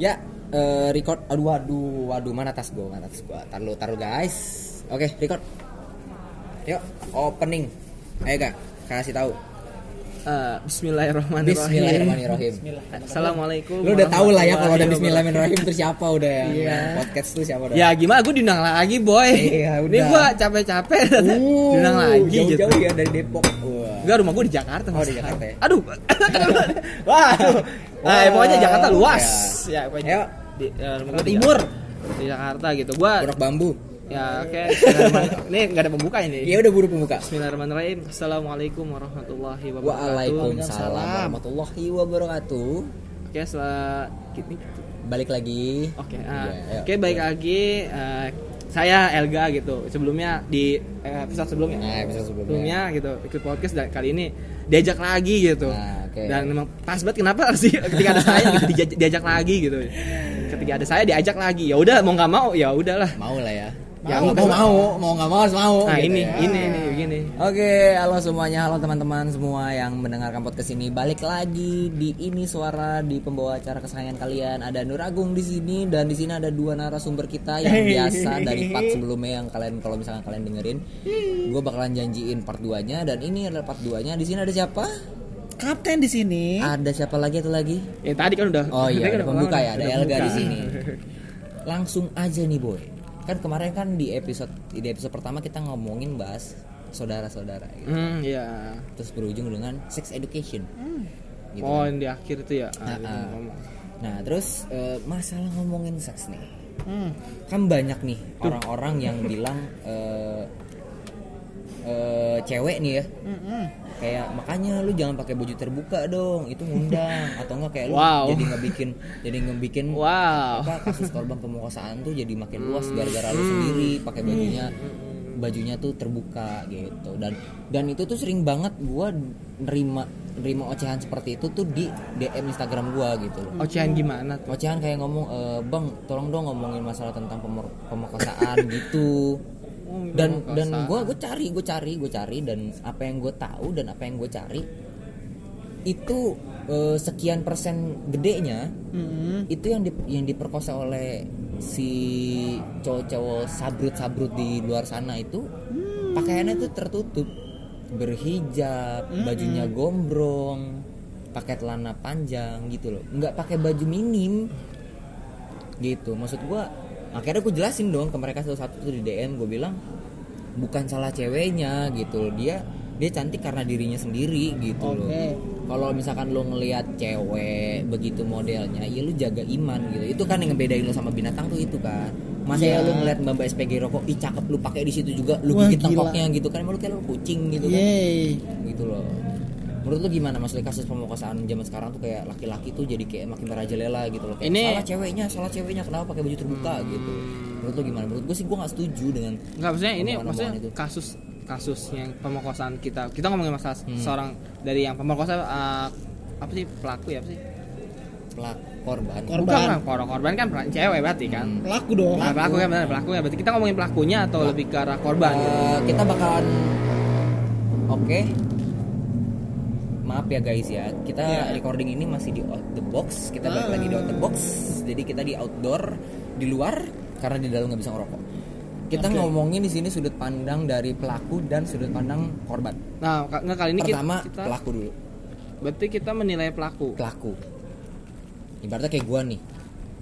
Ya, eh, record. Aduh, waduh, waduh, mana tas gua? Mana tas gua? Taruh, taruh guys. Oke, record. Yuk, opening. Ayo kak, kasih tahu. Eh, Bismillahirrahmanirrahim. Bismillahirrahmanirrahim. Assalamualaikum. Lu udah tahu lah ya kalau ada Bismillahirrahmanirrahim itu siapa udah ya. Yang Podcast tuh siapa udah? Ya gimana gue diundang lagi boy Iya, Ini udah. gue capek-capek Uh, Diundang lagi gitu jauh-jauh ya dari Depok. Wah. Enggak rumah gue di Jakarta Oh, di. Jakarta ya? Aduh Wah Nah ya, pokoknya Jakarta luas Ya. Ya pokoknya Ayo. di, ya, rumah Jakarta gua Timur. Di Jakarta gitu Gue Pondok bambu. ya oke Ini gak ada pembuka ini Iya udah buru pembuka. Bismillahirrahmanirrahim Assalamualaikum warahmatullahi wabarakatuh Waalaikumsalam warahmatullahi wabarakatuh. Oke setelah ini Balik lagi. Oke, Iya, ah, ayo. oke baik lagi. eh, saya Elga gitu. Sebelumnya di eh, episode sebelumnya, Nah, episode sebelumnya. sebelumnya gitu ikut podcast dan kali ini diajak lagi gitu. Nah, oke. Dan memang pas banget kenapa di- ketika ada saya gitu diajak, diajak lagi gitu. Ketika ada saya diajak lagi. Ya udah mau nggak mau ya udahlah. Mau lah ya. Ya, mau, mau, mau, mau, mau nggak mau harus mau. Nah gitu ini, ya. ini ini begini. Oke, halo semuanya, halo teman-teman semua yang mendengarkan podcast ini. Balik lagi di ini suara di pembawa acara kesayangan kalian. Ada Nur Agung di sini dan di sini ada dua narasumber kita yang biasa dari part sebelumnya yang kalian kalau misalkan kalian dengerin, gue bakalan janjiin part 2-nya dan ini adalah part 2-nya. Di sini ada siapa? Kapten di sini. Ada siapa lagi atau lagi? Ya tadi kan udah. Oh iya, tadi kan ada pembuka ya, ada Elga di sini. Langsung aja nih boy. Kan kemarin kan di episode di episode pertama kita ngomongin bahas saudara-saudara gitu. Hmm, iya. Terus berujung dengan sex education. Gitu Oh, kan. yang di akhir itu ya. Nah, Ah, gitu ah. ngomong. Nah, terus eh, masalah ngomongin seks nih. Hmm. Kan banyak nih orang-orang yang bilang eh eh, cewek nih ya. Mm-mm. Kayak makanya lu jangan pakai baju terbuka dong, itu ngundang atau enggak kayak lu Wow. jadi ngebikin jadi ngebikin Wow. apa kasus korban pemerkosaan tuh jadi makin luas gara-gara lu sendiri pakai bajunya bajunya tuh terbuka gitu dan dan itu tuh sering banget gua nerima nerima ocehan seperti itu tuh di DM Instagram gua gitu loh Ocehan gimana tuh? ocehan kayak ngomong e, bang tolong dong ngomongin masalah tentang pemer- pemerkosaan gitu Oh, dan dan pemerkosaan. gue gue cari gue cari gue cari dan apa yang gue tahu dan apa yang gue cari itu eh, sekian persen gedenya Mm-mm. itu yang di, yang diperkosa oleh si cowok-cowok sabrut-sabrut di luar sana itu pakaiannya tuh tertutup. Berhijab bajunya gombrong pakai celana panjang gitu loh. Nggak pakai baju minim. Gitu. Maksud gua akhirnya gue jelasin dong ke mereka satu-satu tuh di DM gue bilang bukan salah ceweknya gitu loh. Dia dia cantik karena dirinya sendiri gitu loh. Oke. kalau misalkan lo ngelihat cewek begitu modelnya ya lu jaga iman gitu. Itu kan yang ngebedain lo sama binatang tuh itu kan. Masa ya Iya. lu ngeliat mbak SPG rokok ih cakep lu pakai di situ juga lu Wah, gigit tengkoknya gitu kan. Emang lu kayak lu kucing gitu kan. Yeay. gitu loh menurut lu gimana maksudnya kasus pemerkosaan zaman sekarang tuh kayak laki-laki tuh jadi kayak makin merajalela gitu loh kayak Ini- salah ceweknya salah ceweknya kenapa pakai baju terbuka gitu menurut lu gimana menurut gue sih gue nggak setuju dengan Enggak maksudnya ini maksudnya itu. kasus kasus yang pemerkosaan kita. Kita ngomongin masalah Hmm. seorang dari yang pemerkosa eh, apa sih pelaku ya apa sih? pelak korban Korban. Bukan kan korban, korban kan cewek berarti kan. Hmm. Pelaku dong. Nah, pelaku kan benar pelaku ya berarti kita ngomongin pelakunya atau lebih ke arah korban gitu. Eh, kita bakalan oke maaf ya guys ya kita Iya. recording ini masih di out the box kita balik Ah. lagi di out the box jadi kita di outdoor di luar karena di dalam nggak bisa ngerokok kita Oke. ngomongin di sini sudut pandang dari pelaku dan sudut pandang korban Nah, nggak kali ini kita- pertama kita, pelaku dulu berarti kita menilai pelaku. pelaku ibaratnya kayak gua nih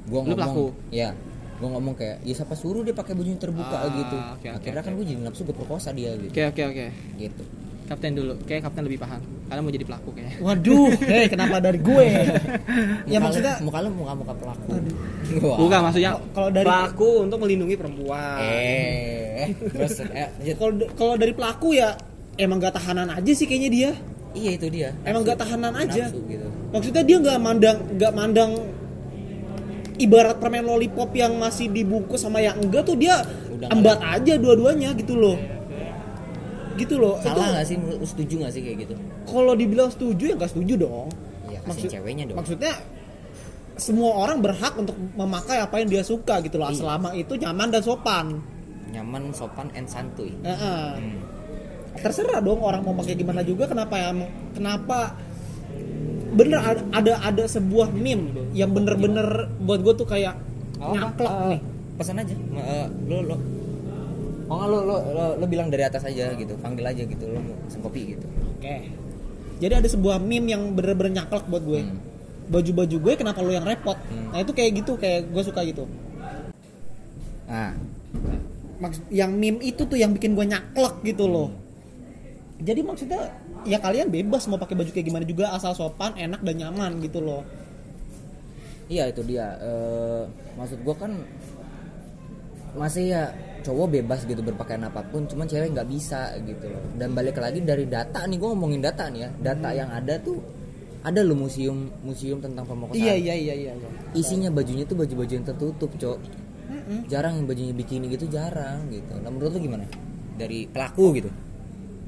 gua Lu ngomong pelaku? ya gua ngomong kayak ya siapa suruh dia pakai baju terbuka Ah, gitu oke, akhirnya kan oke. gue jadi nafsu gue perkosa dia gitu Oke, oke, oke. gitu Kapten dulu. Kayak kapten lebih paham. Karena mau jadi pelaku kayaknya. Waduh, hei kenapa dari gue? ya Muka maksudnya muka lu muka muka pelaku Wah. Bukan maksudnya Kalau dari- pelaku untuk melindungi perempuan. eh terus eh, kalau kalau dari pelaku ya emang gak tahanan aja sih kayaknya dia. iya itu dia Emang Nafsu. gak tahanan aja. Nafsu gitu Maksudnya dia nggak mandang nggak mandang ibarat permen lollipop yang masih dibungkus sama yang enggak tuh dia Udah embat aja dua-duanya gitu loh. Gitu loh. salah nggak sih setuju nggak sih kayak gitu kalau dibilang setuju ya nggak setuju dong. ya Maksud- ceweknya dong Maksudnya semua orang berhak untuk memakai apa yang dia suka gitu loh Iya. selama itu nyaman dan sopan. nyaman sopan and santuy Heeh. Hmm. Terserah dong orang mau pakai gimana juga kenapa ya kenapa bener ada ada, ada sebuah meme yang bener-bener buat gue tuh kayak Apa? nyaklek Eh, nih pesan aja eh, lo lo oh lo, lo lo lo bilang dari atas aja gitu panggil aja gitu lo mau pesen kopi gitu. Oke. Jadi ada sebuah meme yang bener-bener nyaklek buat gue. Hmm. baju-baju gue kenapa lo yang repot? Hmm. nah itu kayak gitu kayak gue suka gitu. Nah Maks- yang meme itu tuh yang bikin gue nyaklek gitu loh. Jadi maksudnya ya kalian bebas mau pakai baju kayak gimana juga asal sopan enak dan nyaman gitu loh. Iya itu dia. Eh, maksud gua kan masih ya cowok bebas gitu berpakaian apa pun cuman cewek nggak bisa gitu loh. Dan balik lagi dari data nih gua ngomongin data nih ya. Data yang ada tuh ada loh museum museum tentang pemerkosaan iya iya iya iya iya. isinya bajunya tuh baju-baju yang tertutup cok. Mm-mm. jarang yang bajunya bikini gitu jarang gitu. Nah menurut lu gimana? Dari pelaku gitu.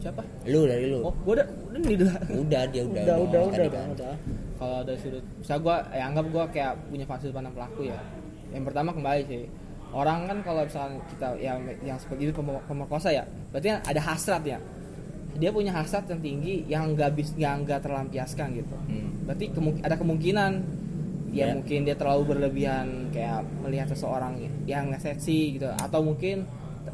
Siapa? Lu dari lu. Oh gua udah udah nih udah. Udah dia udah udah udah. tadi udah kan. udah. Kalau dari sudut bisa gue ya anggap gue kayak punya fase pandang pelaku ya. Yang pertama kembali sih orang kan kalau misalnya kita yang yang seperti itu pemer- pemerkosa ya berarti kan ada hasrat ya dia punya hasrat yang tinggi yang nggak bis yang nggak terlampiaskan gitu Hmm. berarti kemung- ada kemungkinan ya Ya. mungkin dia terlalu berlebihan kayak melihat seseorang yang seksi gitu atau mungkin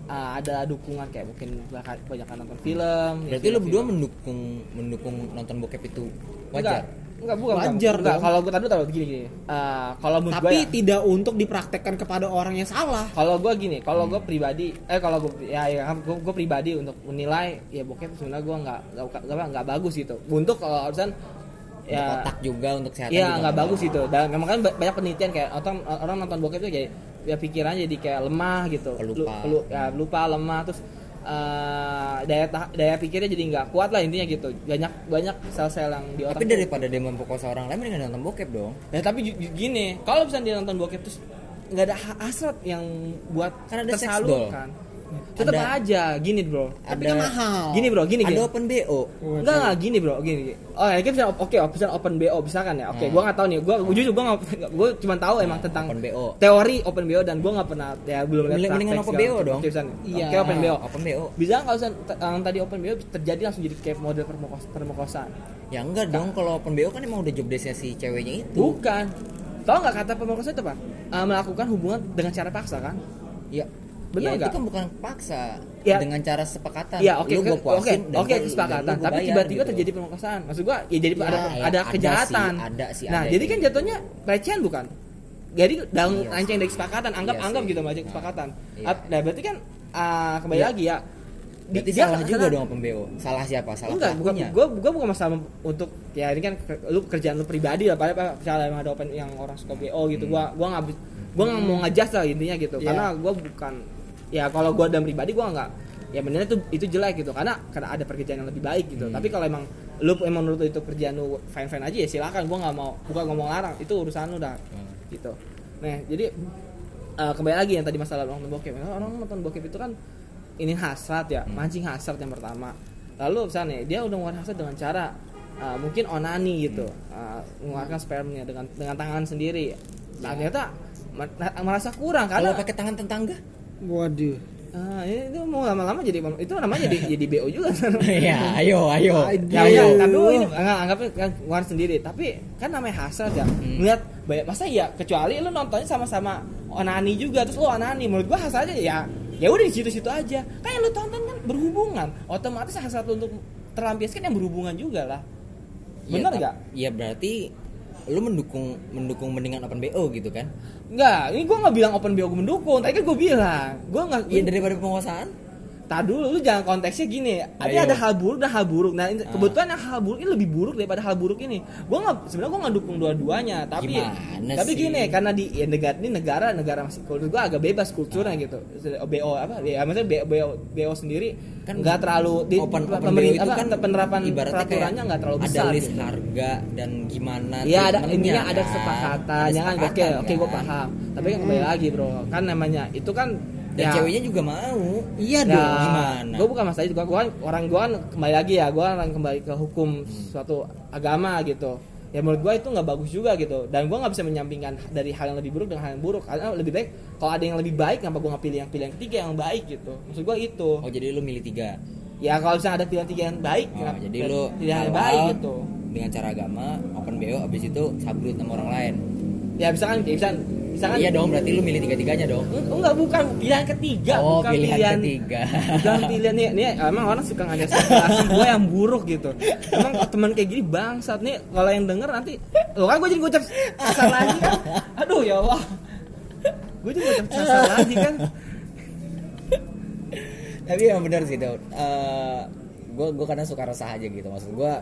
uh, ada dukungan kayak mungkin banyak nonton film ya, berarti lu berdua film-film. mendukung mendukung nonton bokep itu wajar Enggak, enggak bukan. bukan. Wajar Enggak, kalau gue tadi tahu gini gini. Eh, kalau menurut tapi ya, tidak untuk dipraktekkan kepada orang yang salah kalau gue gini, kalau gue pribadi, eh kalau gue ya, ya gue, gue pribadi untuk menilai ya bokep sebenarnya gue nggak nggak nggak nggak bagus gitu. Untuk kalau urusan ya, ya otak juga untuk kesehatan Iya juga nggak bagus itu. Dan memang kan ba- banyak penelitian kayak orang orang nonton bokep itu kayak ya pikirannya jadi kayak lemah gitu. Pelupa. Lu- pelu- ya, lupa lemah terus eh, daya daya pikirnya jadi nggak kuat lah intinya gitu. Banyak banyak sel-sel yang di otak. tapi daripada dia memperkosa orang lain mendingan nonton bokep dong Ya tapi gini, kalau misalnya dia nonton bokep terus nggak ada ha- hasrat yang buat Kan ada tersalurkan. Tetap aja, gini bro. tapi kan mahal Gini bro, gini gini. ada open bo Enggak enggak gini bro, gini. gini. Oh ya kita oke, bisa open BO bisa kan ya. Oke, Hmm. gua nggak tahu nih. Gua jujur gua nggak gua cuma tahu emang tentang open BO. teori open BO dan gua nggak pernah ya belum lihat Mending- mendingan open BO dong. Iya. Oke, open BO. open bo Bisa nggak usah yang tadi open BO terjadi langsung jadi kayak model permokos- permokosaan? ya enggak dong kalau open bo kan emang udah job desknya si ceweknya itu Bukan. Tahu nggak kata pemerkosa itu apa? Eh, melakukan hubungan dengan cara paksa kan? ya Bener ya, itu kan bukan paksa Ya. dengan cara sepakatan Iya oke Lu oke oke gua- kesepakatan. gua Tapi tiba-tiba gitu. terjadi pemerkosaan. Maksud gua ya jadi Ya, ada ya, ada ada kejahatan. sih, ada sih, nah ada jadi kan jatuhnya pelecehan bukan? Jadi dalam Iya rancang dari kesepakatan anggap Iya anggap sih. gitu aja Nah, kesepakatan. iya. Nah berarti kan ah, kembali Iya. lagi ya. Berarti dia salah juga dong open bo salah siapa salah Enggak, bukan, pelakunya gua, gua bukan masalah untuk ya ini kan lu kerjaan lu pribadi lah, pada misalnya emang ada open yang orang suka BO gitu, Hmm. gua gua nggak gua nggak mau ngejas lah intinya gitu, Iya. karena gua bukan ya kalau gua dan pribadi gua nggak ya benernya itu itu jelek gitu, karena karena ada pekerjaan yang lebih baik gitu, Hmm. tapi kalau emang lu emang menurut lu itu kerjaan lu fine fine aja ya silakan, gua nggak mau bukan ngomong larang, itu urusan lu dah Hmm. gitu. Nah jadi eh, kembali lagi yang tadi masalah nonton bokep, orang nonton bokep itu kan ini hasrat ya, Hmm. mancing hasrat yang pertama. Lalu misalnya dia udah mengeluarkan hasrat dengan cara uh, mungkin onani gitu, uh, mengeluarkan spermnya dengan dengan tangan sendiri. Nah, ternyata merasa kurang kalau karena pakai tangan tetangga waduh ah, ini itu mau lama-lama jadi itu namanya jadi jadi BO juga. ya ayo ayo Ya, ya, dulu ini enggak anggapnya kan ngeluarin sendiri, tapi kan namanya hasrat ya. Hmm. Melihat banyak masa ya kecuali lu nontonnya sama-sama onani juga terus lu onani menurut gua hasratnya ya ya udah di situ-situ aja. Kan yang lu tonton kan berhubungan, otomatis hasrat lu untuk terlampiaskan yang berhubungan juga lah. Ya, Benar nggak? ya berarti lu mendukung mendukung mendingan open bo gitu kan? Enggak, ini gua nggak bilang open BO gua mendukung, tadi kan gua bilang, gua nggak ya daripada penguasaan Tak dulu, lu jangan konteksnya gini. Ada Ayo. ada hal buruk dan hal buruk. Nah, Ah. kebetulan yang hal buruk ini lebih buruk daripada hal buruk ini. Gua nggak sebenarnya gua nggak dukung dua-duanya, tapi Gimana tapi sih? gini karena di ya, negara ini negara negara masih kultur gua agak bebas kulturnya gitu. BO apa? Ya maksudnya BO, BO, BO sendiri Kan nggak terlalu di open open pemerintah apa, kan penerapan peraturannya nggak terlalu ada besar. list gitu. harga dan gimana Iya ada intinya ada kan. kesepakatan, Ada jangan oke kesepakatan, oke gue kan. paham. Tapi kan kembali lagi bro, kan namanya itu kan dan ya, ceweknya juga mau iya Ya, dong Gimana? Gue bukan masalah itu, gua, gua orang gua kan kembali lagi ya, gua orang kembali ke hukum suatu agama gitu. Ya menurut gua itu nggak bagus juga gitu. Dan gua nggak bisa menyampingkan dari hal yang lebih buruk dengan hal yang buruk. Karena lebih baik kalau ada yang lebih baik, kenapa gua nggak pilih yang pilih yang ketiga yang baik gitu. Maksud gua itu. oh jadi lu milih tiga Ya kalau misalnya ada pilihan tiga yang baik, Oh, kenapa jadi lu pilihan yang baik gitu. dengan cara agama open bo abis itu sabrut sama orang lain ya misalkan ya misalkan misalkan. Iya dong berarti lu milih tiga tiganya dong. Eng- enggak bukan. Pilihan ketiga oh bukan pilihan, ketiga. Bukan pilihan nih, nih emang orang suka ngajak spekulasi gue yang buruk gitu. Emang teman kayak gini bangsat nih kalau yang denger nanti lo kan gue jadi ngucap kasar lagi kan. Aduh ya Allah. Gue jadi ngucap kasar lagi kan. Tapi yang benar sih Daud. Gue gue kadang suka resah aja gitu. Maksud gue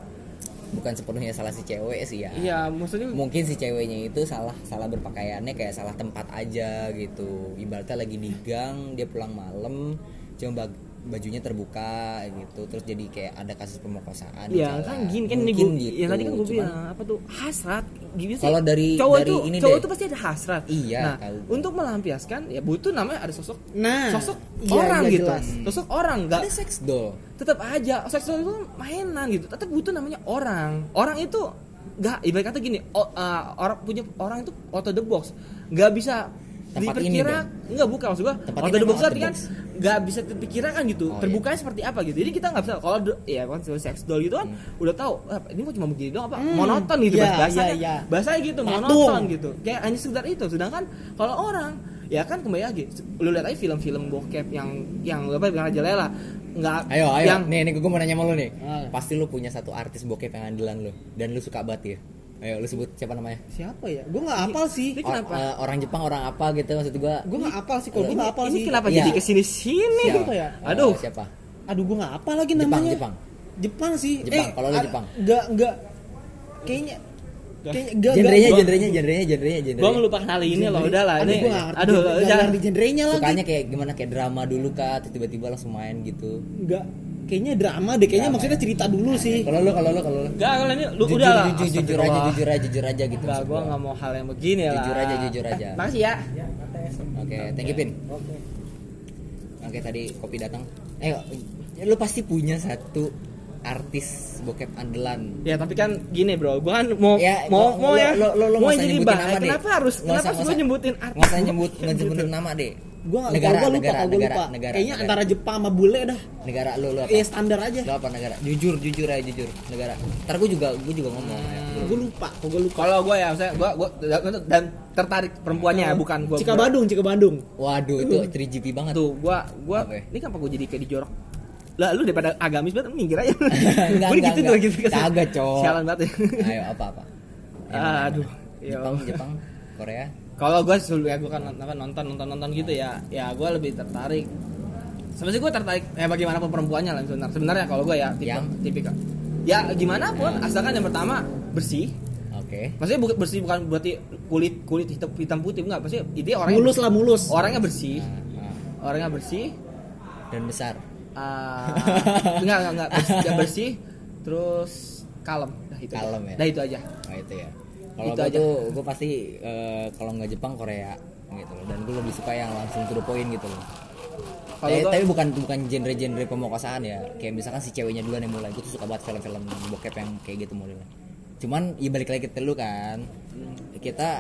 bukan sepenuhnya salah si cewek sih ya. Iya maksudnya mungkin si ceweknya itu salah salah berpakaiannya kayak salah tempat aja gitu. Ibaratnya lagi di gang dia pulang malam cuma bajunya terbuka gitu terus jadi kayak ada kasus pemerkosaan Iya jalan. kan gini kan ini Mungkin gue gitu. ya tadi kan gue Cuman bilang apa tuh hasrat gitu sih Kalau dari- cowok dari tuh ini cowok deh. tuh pasti ada hasrat Iya, nah tahu. untuk melampiaskan ya butuh namanya ada sosok Nah, sosok iya, orang iya, gitu jelas. sosok orang nggak ada sex doll tetap aja seksual itu mainan gitu tetap butuh namanya orang orang itu nggak ibarat kata gini oh, uh, orang punya orang itu out of the box nggak bisa Tempat ini diperkira nggak bukan maksud gua. Tempat ini the box artinya kan nggak bisa terpikirkan gitu. Oh, terbukanya seperti apa gitu. Jadi kita nggak bisa. Kalau do- ya kan sex doll gitu kan udah tahu "Ah, ini mau cuma begini doang apa? Hmm, monoton gitu iya, bahasanya. iya, iya. bahasanya gitu Patung. monoton gitu. Kayak hanya sekedar itu. Sedangkan kalau orang ya kan kembali lagi lu lihat aja film-film bokep yang yang apa yang Raja Lela. Nggak ayo ayo. yang nih nih gue mau nanya sama lu nih. Ah. pasti lu punya satu artis bokep yang andalan lu dan lu suka banget ya ayo lu sebut siapa namanya? Siapa ya? Gue nggak apal sih. Ini Or- kenapa? eh, orang Jepang orang apa gitu maksud gua? Gue nggak apal sih kalau gue Ini- nggak apal ini sih. kenapa Iya. jadi ke sini sini Siapa? ya? Eh, aduh. Siapa? Aduh gue nggak apal lagi Jepang, namanya. Jepang. Jepang sih. Jepang, kalau lu ad- Jepang. nggak nggak. Kayaknya kayaknya nggak genrenya nggak- genrenya genrenya genrenya. Gua genrenya melupakan hal ini loh udah lah aduh ini aduh jangan ngerti genrenya lagi. Sukanya kayak gimana kayak drama dulu kah atau tiba-tiba langsung main gitu. Nggak kayaknya drama deh kayaknya Drama maksudnya ya? cerita dulu sih. kalau lu kalau lu kalau lu. Enggak, kalau ini lu jujur, udah lah. jujur, jujur aja jujur aja jujur aja gitu Enggak, gua gua. nggak mau hal yang begini lah. Jujur aja, jujur aja. Eh, makasih ya. Oke thank you pin. Oke. Tadi kopi datang. Eh lu pasti punya satu artis bokep andalan. Ya tapi kan gini bro. Gua kan mau Ya, mau lo- mau lo- ya. lo- lo- lo mau jadi nyebutin bah nama deh. kenapa harus kenapa harus usah- nyebutin artis? nggak usah nyebut nyebutin nama deh gue nggak negara gue lupa negara gue negara lupa. negara kayaknya negara. antara Jepang sama bule dah. Negara lu lu apa? Ya standar aja. Lu apa negara? Jujur jujur aja jujur. Negara. Ntar gue juga gue juga ngomong. Ya. gue lupa kok gue lupa. Kalau gua ya saya gua gua dan tertarik perempuannya ya bukan gua Cika Badung Cika Badung waduh itu 3GP banget. Tuh gua gua Apa ya? ini kenapa gua jadi kayak dijorok lah lu daripada agamis banget minggir aja. Enggak, gua enggak, gitu tuh enggak. gitu Kagak, Cok. sialan banget ya. Ayo apa apa? Yang aduh ya Jepang Allah. Jepang Korea kalau gue dulu ya gue kan apa, nonton nonton nonton gitu ya ya gue lebih tertarik. Sebenarnya gue tertarik ya bagaimanapun perempuannya lah sebenarnya. Sebenarnya kalau gue ya tipe Yang? tipikal. Ya gimana pun asalkan yang pertama bersih. Oke. Maksudnya bukan bersih bukan berarti kulit kulit hitam, hitam putih enggak. Maksudnya itu orangnya mulus lah mulus. Orangnya bersih. Nah, nah. orangnya bersih. Dan besar. Ah enggak enggak enggak. Bersih, dia bersih terus kalem. Nah itu Kalem aja. ya? nah itu aja. Nah itu ya. Kalau Itu gue aja. tuh gue pasti eh, kalau nggak Jepang Korea gitu loh. Dan gue lebih suka yang langsung to the point gitu loh. Tapi, gua- tapi bukan bukan genre-genre pemerkosaan ya. Kayak misalkan si ceweknya duluan yang mulai. Gue tuh suka banget film-film bokep yang kayak gitu modelnya. Cuman ya balik lagi ke lu kan. Kita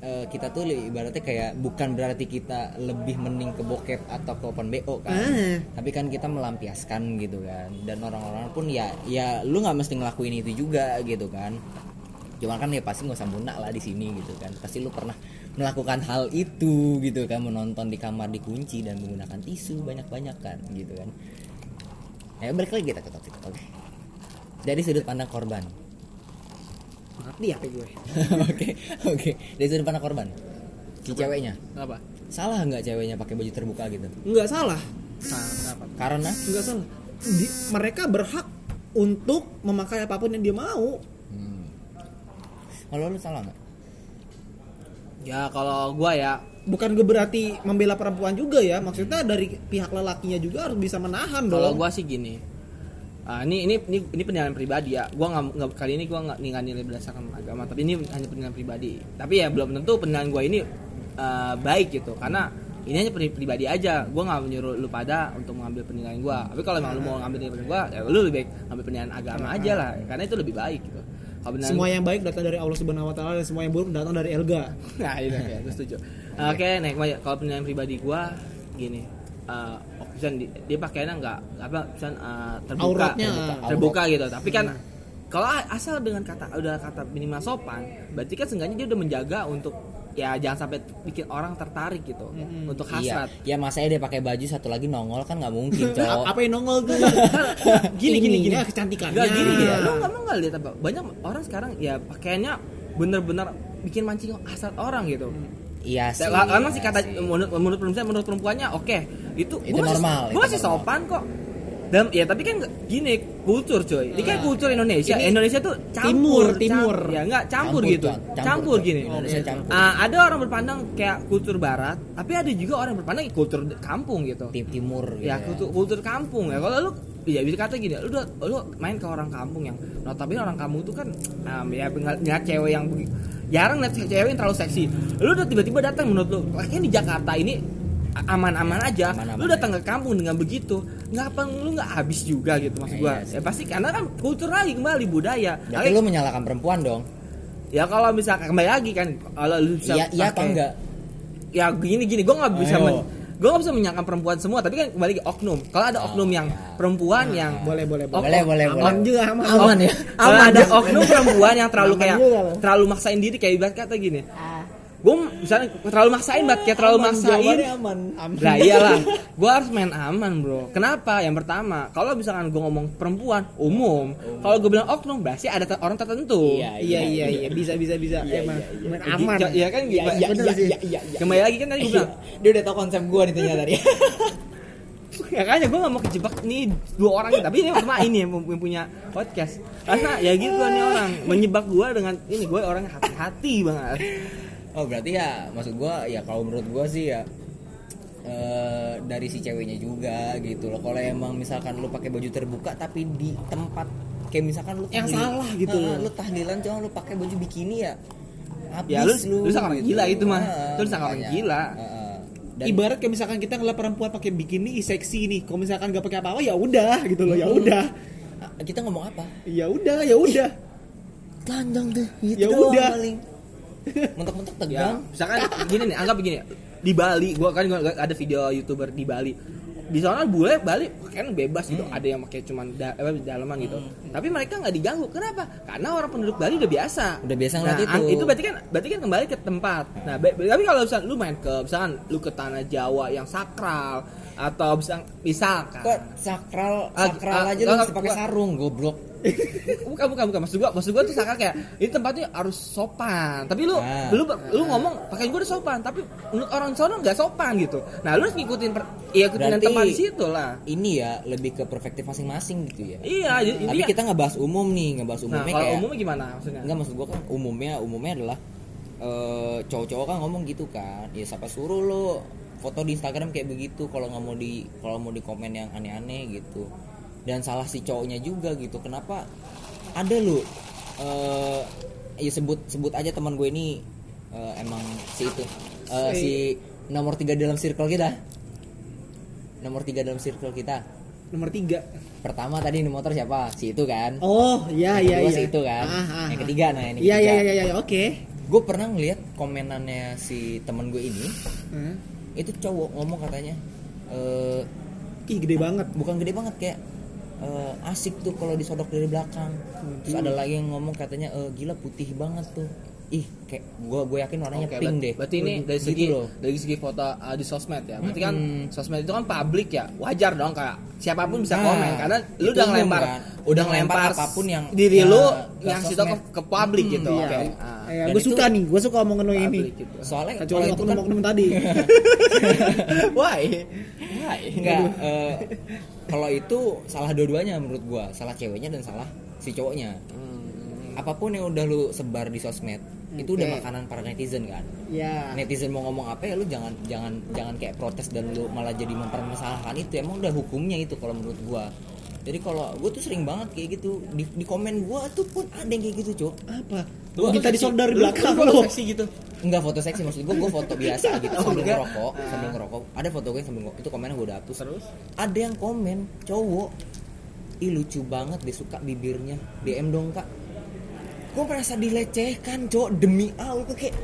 eh, kita tuh ibaratnya kayak bukan berarti kita lebih mending ke bokep atau ke open BO kan. Ah. Tapi kan kita melampiaskan gitu kan. Dan orang-orang pun ya ya lu nggak mesti ngelakuin itu juga gitu kan cuman kan ya pasti nggak usah munak lah di sini gitu kan. Pasti lu pernah melakukan hal itu gitu kan menonton di kamar dikunci dan menggunakan tisu banyak-banyak kan gitu kan. Ya balik lagi kita ke topik oke. Dari sudut pandang korban. Ngerti ya gue? Oke oke. Dari sudut pandang korban. Si ceweknya. Apa? Salah nggak ceweknya pakai baju terbuka gitu? Nggak salah. Kenapa karena? Nggak salah. Di- mereka berhak untuk memakai apa pun yang dia mau. Kalau lu salah nggak ya kalau gua ya bukan gue berarti membela perempuan juga ya maksudnya dari pihak lelakinya juga harus bisa menahan Kalau dong gua sih gini. Ah, ini ini ini ini penilaian pribadi ya. Gua nggak kali ini gua nggak nilai berdasarkan agama, tapi ini hanya penilaian pribadi. Tapi ya belum tentu penilaian gua ini eh, baik gitu, karena ini hanya pri- pribadi aja. Gua nggak menyuruh lu pada untuk mengambil penilaian gua. Tapi kalau emang lu mau ngambil penilaian gua, ya lu lebih baik ngambil penilaian agama aja lah, karena itu lebih baik gitu. Penilaian- semua yang baik datang dari Allah Subhanahu Wa Taala dan semua yang buruk datang dari Elga nah itu ya, setuju. Oke, naik Maya. Kalau penilaian pribadi gua gini, eh oh, misalnya di- dia pakaiannya nggak apa misalnya eh, terbuka, Auratnya. terbuka, terbuka gitu. Tapi kan kalau asal dengan kata udah kata minimal sopan berarti kan seenggaknya dia udah menjaga untuk ya jangan sampai bikin orang tertarik gitu untuk Iya, hasrat. Ya masanya dia pakai baju satu lagi nongol kan nggak mungkin, cowok. apa yang nongol tuh? Gini gini gini. Ininya, kecantikannya. Gak gini ya lo nggak mau nggak lihat apa banyak orang sekarang ya pakaiannya bener-bener bikin mancing hasrat orang gitu. Iya sih. Ya, karena sih iya kata sih. menurut menurut perempuan menurut perempuannya oke itu Itu gua normal, itu masih sopan kok dan ya tapi kan gini kultur coy. Ini kan kultur Indonesia. Ini Indonesia tuh timur, campur timur. cam- ya nggak campur, Campur, gitu. Campur, Campur, gini. Indonesia campur. Ah, ada orang berpandang kayak kultur barat tapi ada juga orang berpandang kultur kampung gitu. Tim timur gitu. ya. kultur, kultur kampung. Ya kalau lu ya bisa kata gini lu udah lu main ke orang kampung yang notabene orang kampung tuh kan um, ya ngeliat cewek yang jarang lihat cewek yang terlalu seksi. Lu udah tiba-tiba datang menurut lu kayaknya di Jakarta ini aman-aman aja Aman-aman lu datang ke kampung dengan begitu ngapa lu nggak habis juga gitu maksud Iya gua sih. ya pasti karena kan kultur lagi kembali budaya Berarti Lagi- lu menyalahkan perempuan dong. ya kalau misalkan kembali lagi kan kalau lu bisa Iya iya apa enggak? ya gini gini gue nggak bisa men, gue nggak bisa menyangka perempuan semua tapi kan kembali ke oknum kalau ada Oh, oknum yang ya. perempuan yang boleh boleh Oh, boleh boleh aman boleh. juga aman Aman ya. kalau Aman ada ya. oknum perempuan yang terlalu Aman kayak terlalu maksain diri kayak ibarat kata gini gue misalnya terlalu maksain banget kayak terlalu maksain. aman. aman. Lah iyalah. Gue harus main aman bro. Kenapa? Yang pertama kalau misalkan gue ngomong perempuan umum. Kalau gue bilang oknum berarti ada orang tertentu. Iya, iya iya iya bisa bisa bisa. Emang Main aman. Gi- ya kan? Iya, iya, bener iya, sih. iya, iya, iya. kembali lagi kan tadi gue Iya. bilang. Dia udah tau konsep gua nih ternyata tadi. ya kayaknya gue gak mau kejebak nih dua orang tapi ini cuma ini yang punya podcast. Karena ya gitu nih orang. Menyebak gue dengan ini gue orang hati-hati banget Oh berarti ya maksud gua ya kalau menurut gua sih ya eh, dari si ceweknya juga gitu loh. Kalau emang misalkan lu pakai baju terbuka tapi di tempat kayak misalkan lu Yang tahlil- salah gitu loh. Lu tahlilan cuma lu pakai baju bikini ya. Habis Ya, lu- lu sangat orang gila itu mah. Lu sangat orang gila. Dan ibarat kayak misalkan kita ngeliat perempuan pakai bikini seksi nih kalau misalkan nggak pakai apa-apa ya udah gitu loh ya udah ah, kita ngomong apa? ya udah ya udah Telanjang deh. Gitu Ya udah. paling. Mentok-mentok ya tegang. misalkan gini nih anggap begini. Di Bali gue kan gua ada video youtuber di Bali. Di sana bule Bali kan bebas gitu. Ada yang pakai cuman da, apa, dalaman gitu. Tapi mereka nggak diganggu. Kenapa? Karena orang penduduk Bali udah biasa. Udah biasa nah, itu. itu berarti kan berarti kan kembali ke tempat. Nah tapi kalau misalkan lu main ke misalkan lu ke tanah Jawa yang sakral atau misalkan misalkan Kok sakral Ah, sakral ah, aja lu ah, pakai sarung goblok. bukan bukan bukan maksud gua maksud gua tuh sakral kayak ini tempatnya harus sopan tapi lu Ah. lu lu ngomong pakai gua udah sopan tapi menurut orang sono nggak sopan gitu nah lu harus ngikutin per, ya ikutin Berarti- tempat di situ lah Ini ya lebih ke perspektif masing-masing gitu ya. iya jadi Tapi intinya- kita ngebahas umum nih, ngebahas nah umumnya kalau kayak umumnya gimana maksudnya Enggak maksud gua kan umumnya umumnya adalah eh, cowok-cowok kan ngomong gitu kan. Ya siapa suruh lo foto di Instagram kayak begitu kalau nggak mau di kalau mau di komen yang aneh-aneh gitu. Dan salah si cowoknya juga gitu. Kenapa? Ada lu. Eh ya sebut sebut aja teman gue ini eh, emang si itu. Eh, si. nomor tiga dalam circle kita. Nomor tiga dalam circle kita. Nomor tiga. Pertama tadi di motor siapa? Si itu kan. Oh iya Yang iya iya si itu kan. Ah, ah, yang ah. ketiga nah ini iya iya ketiga. iya iya oke. Gue pernah ngeliat komenannya si temen gue ini. Hmm. Itu cowok ngomong katanya eh ih gede banget. Bukan gede banget kayak eh, asik tuh kalau disodok dari belakang. Terus ada lagi yang ngomong katanya eh, gila putih banget tuh ih kayak gue gue yakin warnanya Oke, pink deh berarti ini dari Gitu segi loh. dari segi foto uh, di sosmed ya. Berarti kan Mm-mm. sosmed itu kan publik ya. Wajar dong kayak siapa pun bisa Nah, komen karena lu udah ngelempar kan. udah ngelempar apa pun yang diri ya, lu ke yang situ ke, ke publik Mm, gitu. iya. Oke. Eh, Ah, Dan gue suka nih gue suka omongan lo ini gitu. soalnya kecuali kalau itu kan oknum tadi Why? enggak eh, kalau itu salah dua-duanya menurut gua salah ceweknya dan salah si cowoknya Hmm. apa pun yang udah lu sebar di sosmed itu udah makanan para netizen kan? Ya netizen mau ngomong apa ya lu jangan jangan jangan kayak protes dan lu malah jadi mempermasalahkan itu. Emang udah hukumnya itu kalau menurut gua. Jadi kalau gua tuh sering banget kayak gitu. Di, di komen gua tuh pun ada yang kayak gitu cok apa? Gua- kita disodor dari Lu- belakang lu foto lo seksi gitu. enggak foto seksi maksud gua gua foto biasa gitu Oh, sambil enggak. ngerokok sambil ngerokok. Ada foto gue sambil ngerokok. Itu komennya gua udah hapus Terus? ada yang komen cowok ih lucu banget dia suka bibirnya. DM dong kak gue merasa dilecehkan cowok demi Allah gue kayak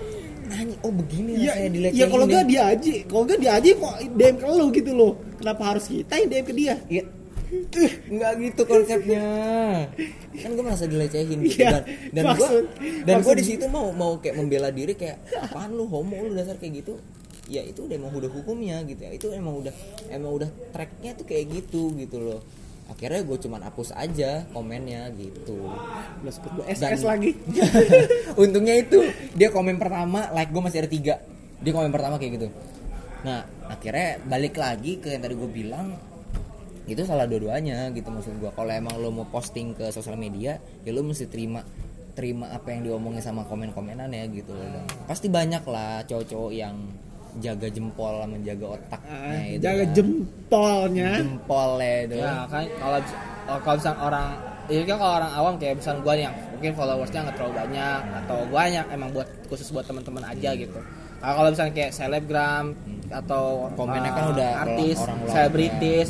nanya oh begini ya, saya dilecehkan ya kalau enggak dia aja kalau enggak dia aja kok DM ke lo gitu loh. Kenapa harus kita yang DM ke dia? Ya, nggak gitu konsepnya. Kan gue merasa dilecehin gitu Iya, dan dan gue dan gue di situ mau mau kayak membela diri kayak apaan lu homo lu dasar kayak gitu? Ya itu udah emang udah hukumnya gitu ya. Itu emang udah emang udah tracknya tuh kayak gitu gitu loh akhirnya gue cuman hapus aja komennya gitu. Gue Dan- SS lagi. untungnya itu dia komen pertama like gue masih ada tiga. Dia komen pertama kayak gitu. Nah akhirnya balik lagi ke yang tadi gue bilang itu salah dua-duanya gitu maksud gue kalau emang lo mau posting ke sosial media ya lo mesti terima terima apa yang diomongin sama komen-komenan ya gitu. Loh pasti banyak lah cowok-cowok yang jaga jempol sama jaga otaknya Ah, itu Jaga kan. jempolnya. jempolnya itu. Ya kan kalau kalau misalnya orang ini kan kalau orang awam kayak misalnya gue yang mungkin followersnya nggak terlalu banyak atau gue hanya emang buat khusus buat teman-teman aja gitu. Nah, kalau misalnya kayak selebgram atau Komennya uh, kan udah artis selebritis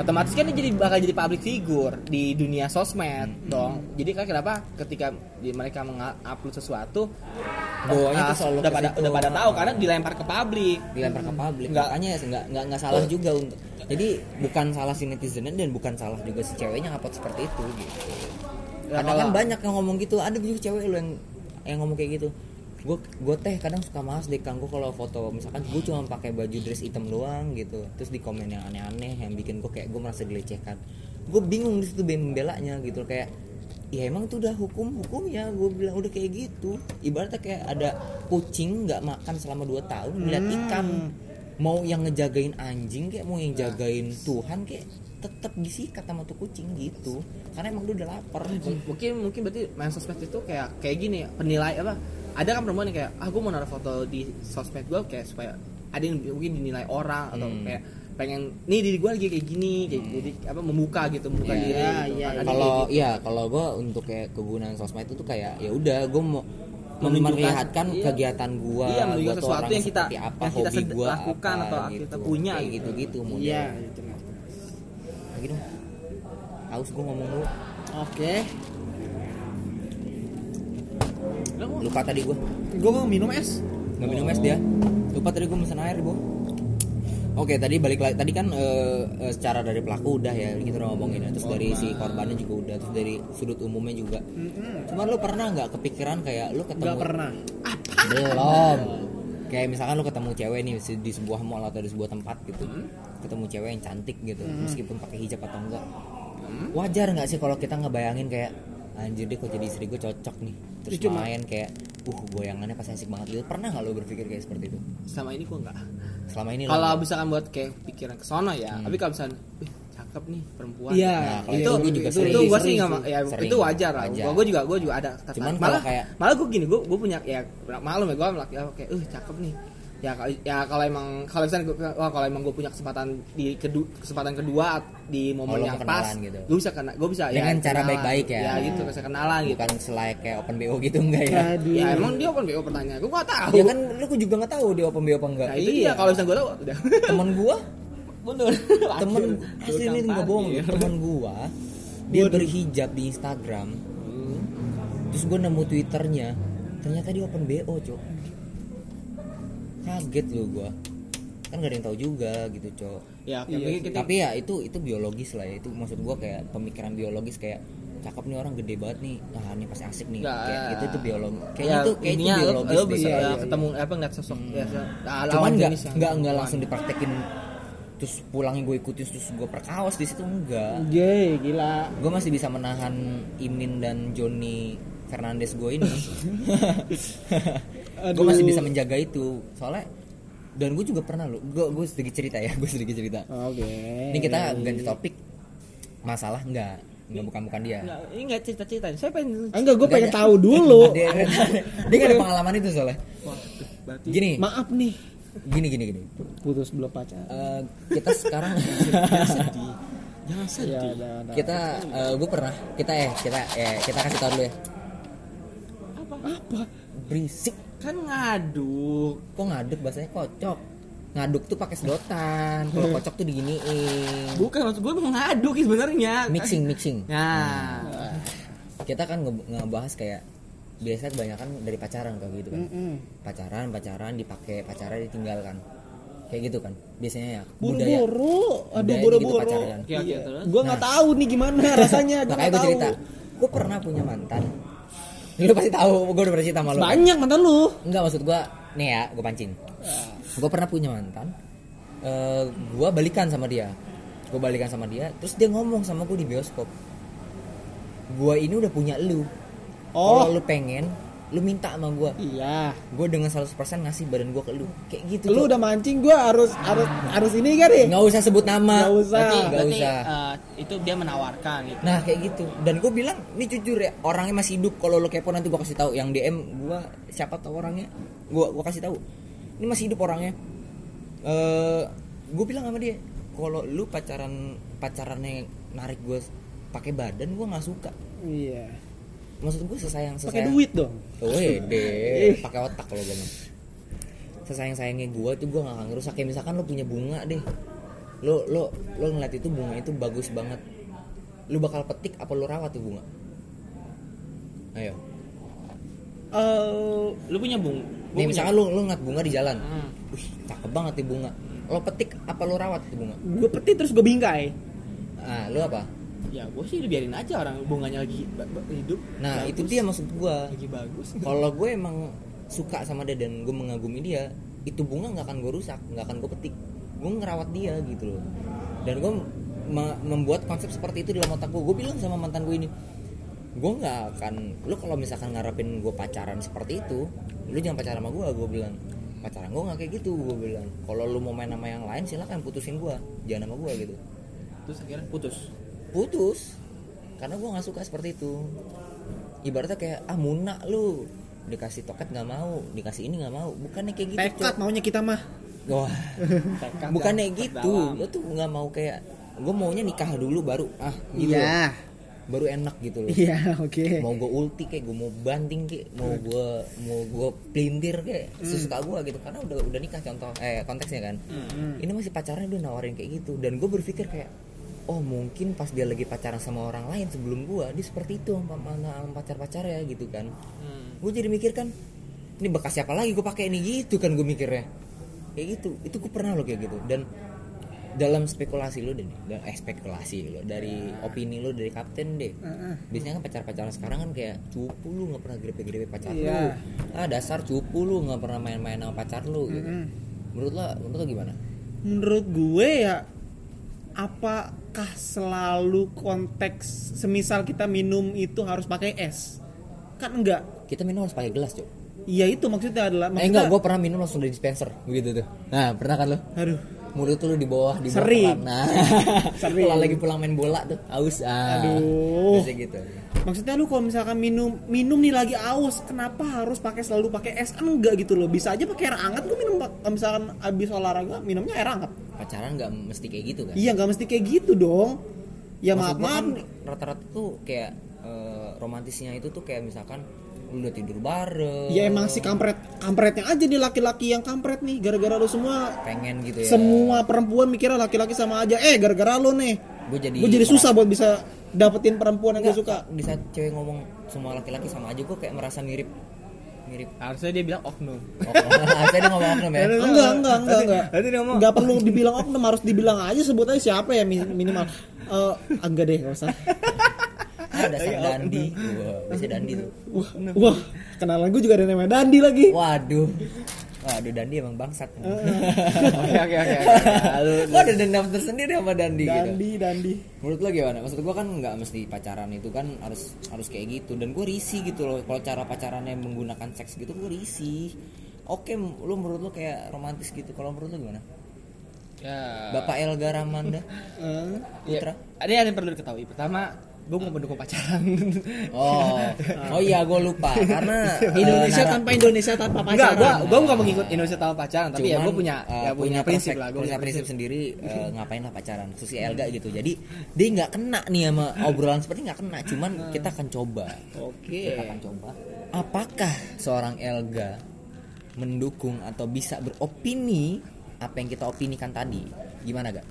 otomatis kan dia jadi bakal jadi public figure di dunia sosmed Hmm. dong jadi kan kenapa ketika di- mereka mengupload sesuatu Bawahnya ah, tuh selalu udah pada situ. udah pada tahu karena dilempar ke publik dilempar ke publik Nggak. makanya ya nggak nggak nggak salah juga untuk jadi bukan salah si netizennya dan bukan salah juga si ceweknya ngupload seperti itu gitu Ya, kadang kan banyak yang ngomong gitu ada juga cewek lu yang yang ngomong kayak gitu gue gue teh kadang suka males deh kang gue kalau foto misalkan gue cuma pakai baju dress hitam doang gitu. Terus di komen yang aneh-aneh yang bikin gue kayak gue merasa dilecehkan gue bingung di situ membelanya gitu kayak ya emang itu udah hukum hukumnya. Gue bilang udah kayak gitu. Ibaratnya kayak ada kucing nggak makan selama 2 tahun ngeliat ikan. Mau yang ngejagain anjing kayak mau yang jagain Tuhan kayak tetap disikat sama tuh kucing gitu karena emang dia udah lapar mungkin mungkin berarti main sosmed itu kayak kayak gini ya, penilai apa ada kan perempuan yang kayak ah gue mau naruh foto di sosmed gue kayak supaya ada yang mungkin dinilai orang atau Hmm. kayak pengen nih diri gue lagi kayak gini jadi, jadi apa membuka gitu membuka Iya, diri iya, gitu. iya. Ada kayak kalau gitu. iya kalau gue untuk kayak kegunaan sosmed itu tuh kayak ya udah gue mau memperlihatkan iya. kegiatan gue Iya, tuh sesuatu orang yang kita- apa yang kita hobi gue lakukan apa, atau gitu kita punya kayak gitu. gitu gitu model Iya. Lagi dong. Haus gue ngomong dulu Oke. lupa tadi gue Gue mau minum es. nggak minum es dia. Lupa tadi gue mesen air gue Oke tadi balik lagi. Tadi kan eh, eh, secara dari pelaku udah ya kita udah ngomongin ya. terus dari si korbannya juga udah. Terus dari sudut umumnya juga. Cuman lu pernah nggak kepikiran kayak lu ketemu Gak pernah. belum. Kayak misalkan lu ketemu cewek nih di- sebuah mall atau di sebuah tempat gitu ketemu cewek yang cantik gitu meskipun pakai hijab atau enggak. Wajar nggak sih kalau kita ngebayangin kayak anjir deh kok jadi istri gue cocok nih. Terus Ya, cuma- main kayak uh goyangannya pasti asik banget gitu. Pernah nggak lu berpikir kayak seperti itu? Sama ini gue enggak selama ini kalau misalkan buat kayak pikiran ke sono ya tapi kalau misalnya "Wih, cakep nih perempuan. Iya, Nah, kalau itu itu gua juga itu, sering. gue sih nggak ya Sering. itu wajar lah. Gue juga gue juga ada. Kata Cuman malah kayak- malah gue gini gue gue punya ya maklum ya gue laki kayak uh cakep nih ya kalau ya kalau emang kalau misalnya wah kalau emang gue punya kesempatan di kedua kesempatan kedua di momen Oh, yang pas gitu. gue bisa kena gue bisa Dengan ya, cara baik-baik ya. ya gitu bisa kenalan gitu. Bukan selain kayak open bo gitu enggak ya? Aduh. ya emang dia open BO pertanyaan gue gak tahu. Ya kan lu juga nggak tahu dia open bo apa enggak. Nah, itu dia. kalau misalnya gue tahu udah. Temen gua? Bener. Temen asli ini nggak bohong. Iya. temen gua dia berhijab di Instagram. Terus gua nemu twitternya. Ternyata dia open bo cok kaget lu gua. Kan gak ada yang tahu juga gitu cok. Ya Iya. mungkin kita tapi ya itu itu biologis lah ya. Itu maksud gua kayak pemikiran biologis kayak cakep nih orang gede banget nih. Ah ini pasti asik nih. Nggak, kayak itu itu biologi ya, kayaknya itu kayak itu lo- biologis lo ya, ketemu apa ngeliat sosok ya, ya, lawan cuman nggak nggak nggak langsung dipraktekin terus pulangnya gue ikutin terus gue perkaos di situ enggak Ye, gila. gue masih bisa menahan Imin dan Joni Fernandes gue ini gue masih bisa menjaga itu. Soalnya dan gue juga pernah lo gue gue sedikit cerita ya gue sedikit cerita. Oke. ini kita ganti topik. Masalah enggak enggak bukan bukan dia? Nggak, ini nggak cerita cerita saya pengen Enggak, gue pengen tahu dulu. dia, dia gak ada pengalaman itu soalnya. Berarti gini. Maaf nih, gini gini gini. Putus belum pacar. Eh, kita sekarang jangan sedih. Ya, udah, udah. kita gue pernah. Kita eh kita eh kita kasih tahu dulu ya. Apa? berisik kan ngaduk. Kok ngaduk? Bahasanya kocok. Ngaduk tuh pakai sedotan. Kalau kocok tuh diginiin. Bukan maksud gue mau ngaduk sih sebenarnya. Mixing mixing. Nah. Kita kan nge- ngebahas kayak biasa kebanyakan dari pacaran kayak gitu kan. Mm-mm. pacaran pacaran dipakai pacaran ditinggalkan. Kayak gitu kan biasanya ya budaya buru-buru. Aduh budayanya buru-buru. gitu pacaran. Oke, oke, terus? gue nggak tahu nih gimana rasanya gue nggak tahu. cerita gue pernah punya mantan lu pasti tahu gue udah pernah cerita sama lu kan? banyak mantan lu Enggak maksud gua nih ya, gua pancing. Gua pernah punya mantan. Eh gua balikan sama dia. Gua balikan sama dia, terus dia ngomong sama gua di bioskop. Gua ini udah punya lu. Oh. Kalau lu pengen, lu minta sama gua. iya Gua dengan 100% ngasih badan gua ke lu. Kayak gitu. lu udah mancing gue harus harus harus ini kan nih nggak usah sebut nama. Nggak usah. Berarti, Nggak berarti usah. eh, itu dia menawarkan gitu. Nah kayak gitu Dan gue bilang Ini jujur ya Orangnya masih hidup Kalau lo kepo nanti gue kasih tahu Yang DM gue Siapa tahu orangnya Gue gua kasih tahu Ini masih hidup orangnya eh Gue bilang sama dia Kalau lu pacaran Pacarannya narik gue pakai badan gue nggak suka iya maksud gue sesayang pakai sesayang duit dong Wede, pakai otak kalau gue mah. Sesayang sayangnya gue tuh gue gak akan ngerusak kayak misalkan lo punya bunga deh, lo lo lo ngeliat itu bunga itu bagus banget, lo bakal petik apa lo rawat tuh bunga? Ayo, Eh, Lu punya bung. nih misalkan lo lo ngeliat bunga di jalan, Hmm. wih cakep banget nih bunga, lo petik apa lo rawat tuh bunga? gue petit terus gue bingkai Ah, lo apa? Ya gue sih biarin aja orang bunganya lagi hidup. Nah bagus, itu dia maksud gue. lagi bagus. Kalau gue emang suka sama dia dan gue mengagumi dia, itu bunga nggak akan gue rusak, nggak akan gue petik. Gue ngerawat dia gitu loh. Dan gue me- membuat konsep seperti itu dalam otak gue. Gue bilang sama mantan gue ini, gue nggak akan. Lu kalau misalkan ngarepin gue pacaran seperti itu, lu jangan pacaran sama gue. Gue bilang pacaran gue nggak kayak gitu. Gue bilang kalau lu mau main sama yang lain silakan putusin gue, jangan sama gue gitu. Terus akhirnya putus. Putus. Karena gue nggak suka seperti itu. Ibaratnya kayak ah munak lu. Dikasih toket nggak mau dikasih ini nggak mau. Bukannya kayak gitu tekad maunya kita mah. Wah. Bukannya gitu. lo tuh nggak mau kayak gue maunya nikah dulu baru ah gitu. Iya. Baru enak gitu loh. Iya oke. Mau gue ulti kayak gue mau banting kayak mau gue mau gue pelintir kayak sesuka gue gitu. Karena udah udah nikah contoh eh konteksnya kan. Ini masih pacaran udah nawarin kayak gitu. Dan gue berpikir kayak oh mungkin pas dia lagi pacaran sama orang lain sebelum gue dia seperti itu sama, sama, sama pacar-pacar ya gitu kan. Hmm. gue jadi mikir kan ini bekas siapa lagi gue pakai ini gitu kan gue mikirnya. Kayak gitu itu gue pernah loh kayak gitu. Dan dalam spekulasi lo deh dan eh spekulasi lo dari opini lo dari kapten deh biasanya kan pacar-pacaran sekarang kan kayak cupu lu nggak pernah grepe-grepe pacar Iya. lu ah dasar cupu lu nggak pernah main-main sama pacar lu gitu. Menurut lo menurut lo gimana? Menurut gue ya apakah selalu konteks semisal kita minum itu harus pakai es? Kan enggak. Kita minum harus pakai gelas cok iya itu maksudnya adalah eh maksudnya, enggak gue pernah minum langsung dari dispenser begitu tuh. Nah pernah kan lo aduh. Mulut tuh lu di bawah di bawah Sering. nah Sering. kalau lagi pulang main bola tuh aus. Ah Aduh. Biasanya gitu. Maksudnya lu kalau misalkan minum minum nih lagi aus kenapa harus pakai selalu pakai es? Enggak gitu loh bisa aja pakai air hangat gue minum kalau misalkan habis olahraga minumnya air hangat pacaran nggak mesti kayak gitu kan? Iya nggak mesti kayak gitu dong. Ya Maksud maaf kan rata-rata tuh kayak eh, romantisnya itu tuh kayak misalkan lu udah tidur bareng. Ya emang si kampret kampretnya aja nih laki-laki yang kampret nih. Gara-gara lu semua pengen gitu ya. semua perempuan mikirnya laki-laki sama aja. Eh gara-gara lo nih. Gue jadi gue jadi susah buat bisa dapetin perempuan yang gue suka. di saat cewek ngomong semua laki-laki sama aja gue kayak merasa mirip mirip. Harusnya dia bilang oknum. oh, harusnya dia ngomong oknum ya? Enggak enggak enggak enggak Tadi dia ngomong. enggak perlu dibilang oknum harus dibilang aja sebut aja siapa ya mi- minimal. Eh enggak deh enggak usah. Ah, dasar dandi. wah biasanya dandi tuh. Wah wah kenalan gue juga ada namanya Dandi lagi. Waduh waduh dandi emang bangsat Oke oke oke. Kok ada dendam tersendiri sama Dandi, gitu? Dandi Dandi Menurut lo gimana? Maksud gua kan nggak mesti pacaran itu kan harus harus kayak gitu dan gue risih gitu loh kalau cara pacarannya menggunakan seks gitu gue risih. Oke, lo menurut lo kayak romantis gitu. Kalau menurut lo gimana? ya. Bapak Elga Ramanda Putra. Ya, ada yang perlu diketahui. Pertama, gue mau mendukung pacaran. Oh, oh iya gue lupa. Karena eh, Indonesia nara- tanpa Indonesia tanpa Enggak, pacaran. gua gua bukan mengikut Indonesia tanpa pacaran, tapi ya cuman, gue punya eh, ya punya prinsip persek- lah, gue punya prinsip sendiri eh, ngapain lah pacaran khusus Elga gitu. Jadi dia nggak kena nih sama obrolan seperti nggak kena cuman kita akan coba. Oke. kita akan coba. Apakah seorang Elga mendukung atau bisa beropini apa yang kita opinikan tadi? Gimana gak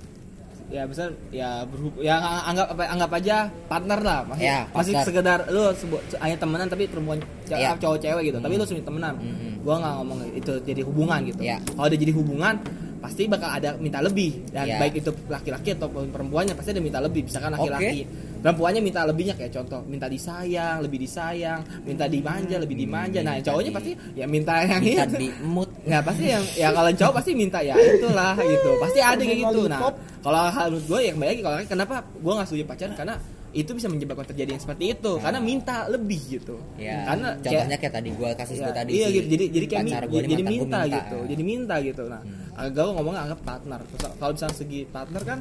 Ya misal ya berhubung ya ang- anggap apa anggap aja partner lah, masih Ya, masih partner. sekedar lu sebut hanya temenan tapi perempuan Ya. cowok cewek gitu. Tapi lu sering temenan. Mm-mm. Gua nggak ngomong itu jadi hubungan gitu. Ya. Kalau udah jadi hubungan, pasti bakal ada minta lebih dan Iya. baik itu laki-laki ataupun perempuannya pasti ada minta lebih misalkan laki-laki perempuannya minta lebihnya kayak contoh minta disayang lebih disayang minta dimanja lebih dimanja nah yang Minta cowoknya pasti ya minta yang minta itu di mood Ya pasti yang ya kalau yang cowok pasti minta ya itulah gitu. Pasti ada kayak gitu. Nah, kalau hal menurut gue ya kembali lagi kalau kenapa gue nggak setuju pacaran karena itu bisa menyebabkan terjadi yang seperti itu karena minta lebih gitu. ya Karena contohnya kayak, tadi gua kasus ya, gua tadi iya sih gitu. Jadi jadi kayak pacar mi- jadi gua minta, gitu. Hmm. Jadi minta gitu. Nah, agak gue ngomongnya anggap partner. Kalau misalnya segi partner kan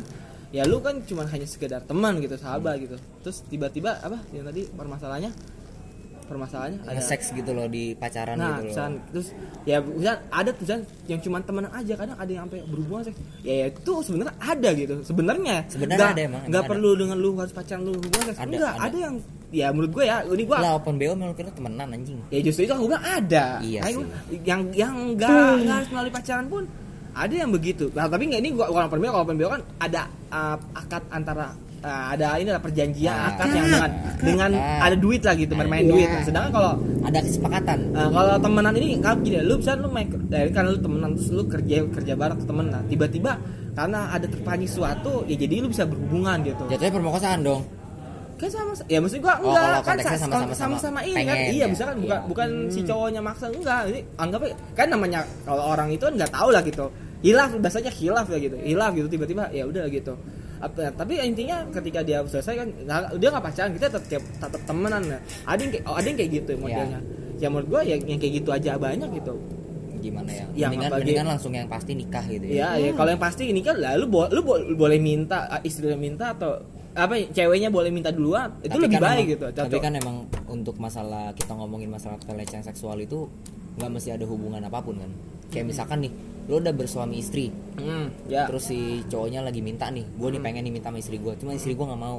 ya lu kan cuma hanya sekedar teman gitu, sahabat Hmm. gitu. Terus tiba-tiba apa yang tadi permasalahannya? Permasalahannya ada seks gitu loh di pacaran nah gitu loh misalkan terus ya misalkan ada tuh yang cuma temenan aja kadang ada yang sampai berhubungan seks ya, ya itu sebenarnya ada gitu sebenarnya Sebenarnya Nggak- ada emang, nggak ada. perlu dengan lu harus pacaran lu hubungan seks Ada, enggak ada. ada. yang ya menurut gue ya ini gue lah open BO memang kira temenan anjing ya justru itu aku bilang ada Iya sih. gua- yang yang enggak enggak harus melalui pacaran pun ada yang begitu nah tapi nggak ini gua kalau open BO kalau BO kan ada uh, akad antara uh, ada ini lah perjanjian Ah. akad yang dengan dengan Ah. ada duit lah gitu bermain Iya. duit nah, sedangkan kalau ada kesepakatan Nah, kalau temenan ini kan gini, lu bisa lu main dari karena lu temenan terus lu kerja kerja bareng temen nah tiba-tiba karena ada terpancing suatu ya jadi lu bisa berhubungan gitu. jatuhnya permokosaan dong Kan sama ya maksud gua Oh, enggak kalau kan sama-sama- sama-sama ini kan iya ya. bisa kan bukan Iya. bukan si cowoknya maksa enggak ini anggapnya kan namanya kalau orang itu kan nggak tahu lah gitu hilaf bahasanya hilaf ya gitu. Hilaf gitu tiba-tiba ya udah gitu. Apa- tapi intinya ketika dia selesai kan nggak- dia nggak pacaran kita tetap tetap temenan ya. Ada yang kayak oh, ada yang kayak gitu modelnya. Ya menurut gua ya yang kayak gitu aja banyak gitu. Gimana ya? Yang mendingan, apalagi- mendingan langsung yang pasti nikah gitu ya. Ya, ya kalau yang pasti ini kan lah lu, bo- lu bo- boleh minta istri lu minta atau apa ceweknya boleh minta duluan itu Tapi lebih kan baik emang- gitu. tapi cocok. kan emang untuk masalah kita ngomongin masalah pelecehan seksual itu nggak mesti ada hubungan apa pun kan kayak misalkan nih lo udah bersuami istri. Hmm, ya. terus si cowoknya lagi minta nih gue nih pengen nih minta sama istri gue cuma istri gue nggak mau.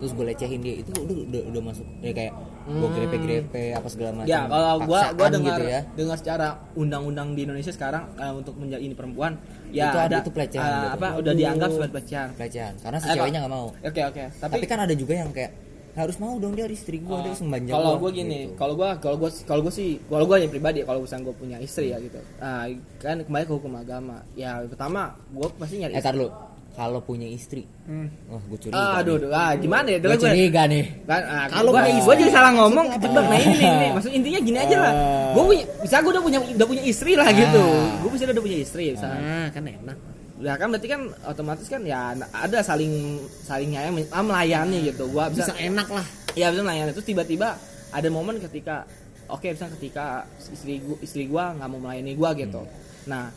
Terus gue lecehin dia itu udah udah, udah masuk. Ya kayak gue grepe grepe apa segala macam. Ya, kalau gua paksaan dengar gitu ya. dengar secara undang-undang di Indonesia sekarang eh, untuk menjadi ini perempuan ya Itu ada- ada itu pelecehan eh, gitu. apa udah dianggap sebagai pelecehan. pelecehan karena si Eh, ceweknya nggak mau. Oke, oke. Tapi, tapi, kan ada juga yang kayak harus mau dong dia istri gue dia harus membanja kalau gua, gue gini, gitu. kalau gue kalau gue kalau gue sih kalau gue yang pribadi kalau misalnya gue punya istri ya gitu. Nah, kan kembali ke hukum agama. Ya pertama gue pasti nyari eh lu kalau punya istri wah gue curiga Ah, aduh, nih. aduh, ah gimana ya? gue gue curiga nih kan ah, Kalau gua istri, jadi salah ngomong kejebak nah ini nih, ini. maksud intinya gini aja lah Ah. gue punya bisa gue udah punya udah punya istri lah gitu Ah. gue bisa udah punya istri misalnya ah kan enak ya kan berarti kan otomatis kan ya ada saling saling nyayang ah, melayani gitu. Gua bisa, bisa enak lah. Ya bisa melayani. Terus tiba-tiba ada momen ketika oke misalnya ketika istri gua istri gua nggak mau melayani gua gitu. Nah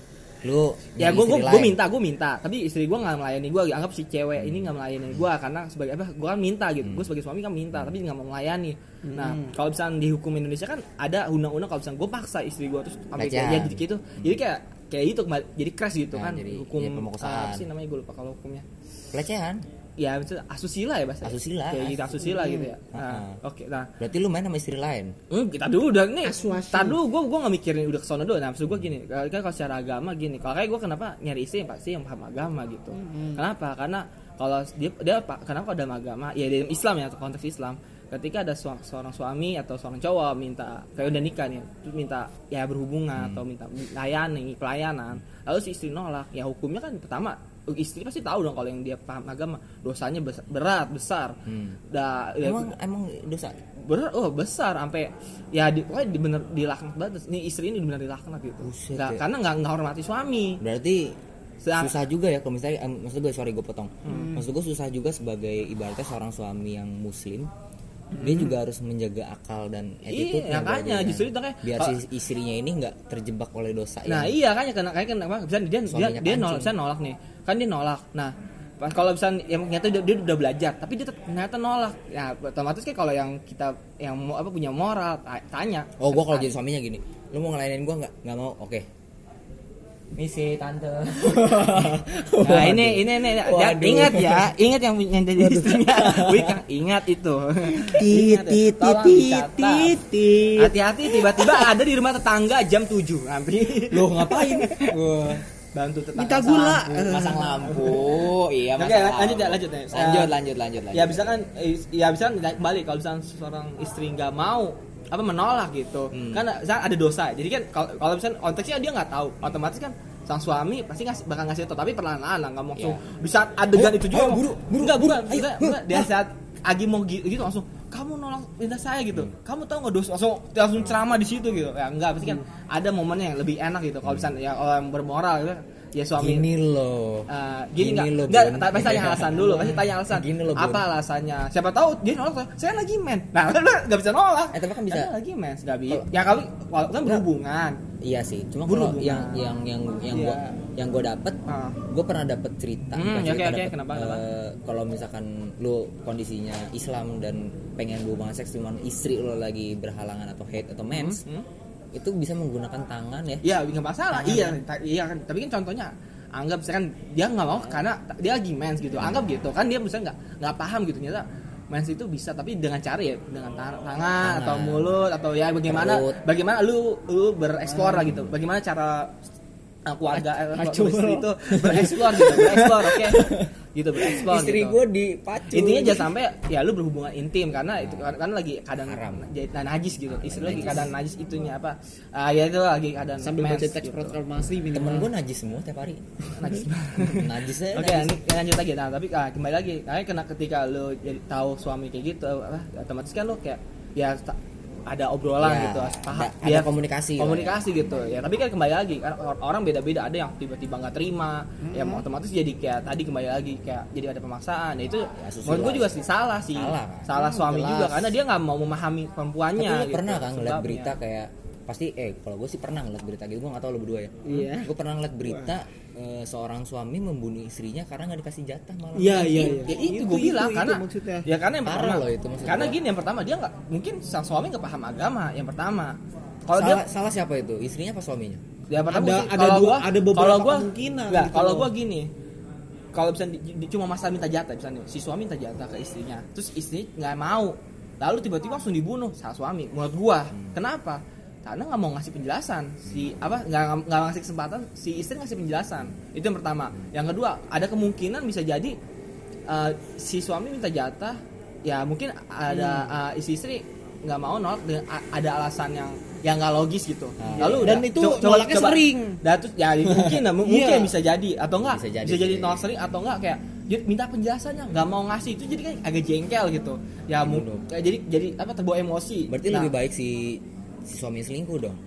lu ya gue gue lain. minta gue minta. Tapi istri gue nggak melayani gue anggap si cewek ini nggak melayani gue karena sebagai apa gue kan minta gitu. Hmm. gue sebagai suami kan minta tapi nggak mau melayani. Nah kalau misalnya di hukum Indonesia kan ada undang-undang. Kalau misalnya gue paksa istri gue terus sampai kayak ya jadi gitu jadi kayak kayak itu kembali jadi crash gitu Nah, kan jadi, hukum pemerkosaan. apa sih namanya gue lupa kalau hukumnya pelecehan ya itu asusila ya bahasa Asusila. kayak gitu asusila gitu ya nah Ah. oke nah berarti lu main sama istri lain Hmm, kita dulu udah nih. Asu-asu. Tar dulu gue gue nggak mikirin udah ke sana dulu. Nah, maksud gue gini, kalau kan kalau secara agama gini. Kalau kayak gue kenapa nyari istri yang pasti yang paham agama gitu. Kenapa? Karena kalau dia dia apa- kenapa kalau dalam agama ya dalam Islam ya atau konteks Islam ketika ada su- seorang suami atau seorang cowok minta kayak udah nikah nih terus minta ya berhubungan atau minta layani pelayanan lalu si istri nolak ya hukumnya kan pertama istri pasti tahu dong kalau yang dia paham agama dosanya bes- berat besar Hmm. Dah, ya- emang emang dosa bener oh besar sampai ya di, pokoknya di bener dilaknat banget nih istri ini bener dilaknat gitu Buset, Nggak- ya. karena nggak nggak hormati suami berarti Sa- susah juga ya kalau misalnya maksud gue sorry gue potong Hmm. maksud gue susah juga sebagai ibaratnya seorang suami yang muslim dia juga harus menjaga akal dan attitude Hmm. Iya, makanya, justru itu kayak- biar si istrinya ini nggak terjebak oleh dosa nah yang iya kan ya karena kayak kenapa bisa dia dia dia nolak bisa nolak nih. Kan dia nolak. Nah pas kalau bisa yang ternyata dia, dia udah belajar tapi dia ternyata nolak. Ya otomatis kan kalau yang kita yang mau apa punya moral ta- tanya. Oh gue kalau jadi suaminya gini lu mau ngelainin gue nggak? Nggak mau. Oke misi tante Nah ini ini ini ya, Waduh. ingat ya, ingat yang yang jadi istrinya. Wika, ingat itu. Ya. titit titit dicatat. titit Hati-hati tiba-tiba ada di rumah tetangga jam 7 nanti. lu ngapain Wah. Bantu tetangga. Minta gula. lampu, masang lampu iya Oke, masang lanjut ya, lampu. lanjut ya. lanjut lanjut lanjut lanjut Ya bisa kan eh, ya bisa kan kembali kalau misalnya seorang istri nggak mau apa menolak gitu Hmm. kan ada dosa jadi kan kalau misalnya konteksnya dia nggak tahu otomatis kan sang suami pasti ngasih bakal ngasih tau tapi perlahan-lahan lah nggak mau langsung Iya. di saat adegan Ayo, itu juga ayo, buru, buru, enggak buru, enggak. dia saat Agi mau gitu, gitu langsung kamu nolak perintah saya gitu Hmm. kamu tahu nggak dosa langsung langsung ceramah di situ gitu ya enggak pasti kan ada momennya yang lebih enak gitu kalau misalnya ya orang bermoral gitu ya suami Gini loh. Eh, gini Gini nggak loh, nggak Bun. ta- pasti tanya alasan dulu pasti tanya alasan Gini loh, Bun. apa alasannya siapa tahu dia nolak saya lagi men nah lu nggak bisa nolak Eh, tapi kan bisa- Karena lagi men nggak bisa ya kalau kalau kan berhubungan Iya sih. Cuma kalau yang yang yang yang Iya. gua yang gua dapet, Ah. gue pernah dapet cerita. Hmm, cerita, dapet, Kenapa, eh, kalau misalkan lu kondisinya Islam dan pengen berhubungan seks cuman istri lo lagi berhalangan atau hate atau mens, Hmm? Itu bisa menggunakan tangan ya. Iya nggak masalah Tangan, iya kan? ta- iya kan tapi kan contohnya anggap misalkan dia nggak mau karena dia lagi mens gitu anggap gitu kan dia misalnya nggak nggak paham gitu ternyata mens itu bisa tapi dengan cara ya dengan ta- tangan, Tangan. atau mulut atau ya bagaimana Perut. bagaimana lu lu bereksplor lah gitu bagaimana cara uh, keluarga eh, Acur. istri itu bereksplor gitu bereksplor oke gitu bereksplor Istri gitu. gue dipacu. intinya jangan sampai ya lu berhubungan intim karena itu kan kan lagi keadaan Haram. jadi nah, najis gitu istri lagi keadaan najis itunya apa ah ya itu lagi keadaan sambil mens baca teks gitu. proklamasi temen minimal gue najis semua tiap hari. najis najis ya. Oke, ini lanjut lagi. Nah, tapi ah, kembali lagi. Karena kena ketika lo jadi tahu suami kayak gitu, apa, otomatis kan lo kayak ya ada obrolan Ya, gitu, paham. ada- ada komunikasi Komunikasi gitu. Ya, tapi kan kembali lagi kan or- orang beda-beda. Ada yang tiba-tiba nggak terima, ya otomatis jadi kayak tadi kembali lagi kayak jadi ada pemaksaan. Ya, itu susul menurut gue juga sih salah sih. Salah, kan? Salah suami jelas. juga karena dia nggak mau memahami Tapi perempuannya. lu gitu, pernah kan ngeliat berita kayak pasti eh kalau gue sih pernah ngeliat berita gitu gue gak tau lo berdua ya. Iya. gue pernah ngeliat berita eh, seorang suami membunuh istrinya karena nggak dikasih jatah malah Iya, iya, iya. Ya itu, Itu, gue itu, bilang itu karena maksudnya. ya karena yang pertama loh itu maksud karena gini yang pertama dia nggak mungkin sang suami nggak paham agama yang pertama. Kalau dia salah, siapa itu? Istrinya apa suaminya? Yang pertama Ada- sih, ada dua- gua- ada beberapa kalau gua, kemungkinan gitu kalau gua gini kalau bisa di, di- cuma masalah minta jatah misalnya si suami minta jatah ke istrinya terus istri nggak mau lalu tiba-tiba langsung dibunuh salah suami menurut gua. Hmm. kenapa karena nggak mau ngasih penjelasan si apa nggak nggak ngasih kesempatan si istri ngasih penjelasan itu yang pertama yang kedua ada kemungkinan bisa jadi eh, si suami minta jatah ya mungkin ada Hmm. eh, istri-istri nggak mau nolak dengan ada alasan yang yang nggak logis gitu Ah. lalu Dan udah, itu co- nolaknya sering. dan terus ya mungkin lah, mu- mungkin Iya. bisa jadi atau enggak Bisa bisa jadi jadi, sih. nolak sering atau enggak kayak minta penjelasannya nggak mau ngasih itu jadi kan agak jengkel gitu ya mu- Betul. kayak jadi jadi apa terbawa emosi berarti Nah, lebih baik si si suami selingkuh dong.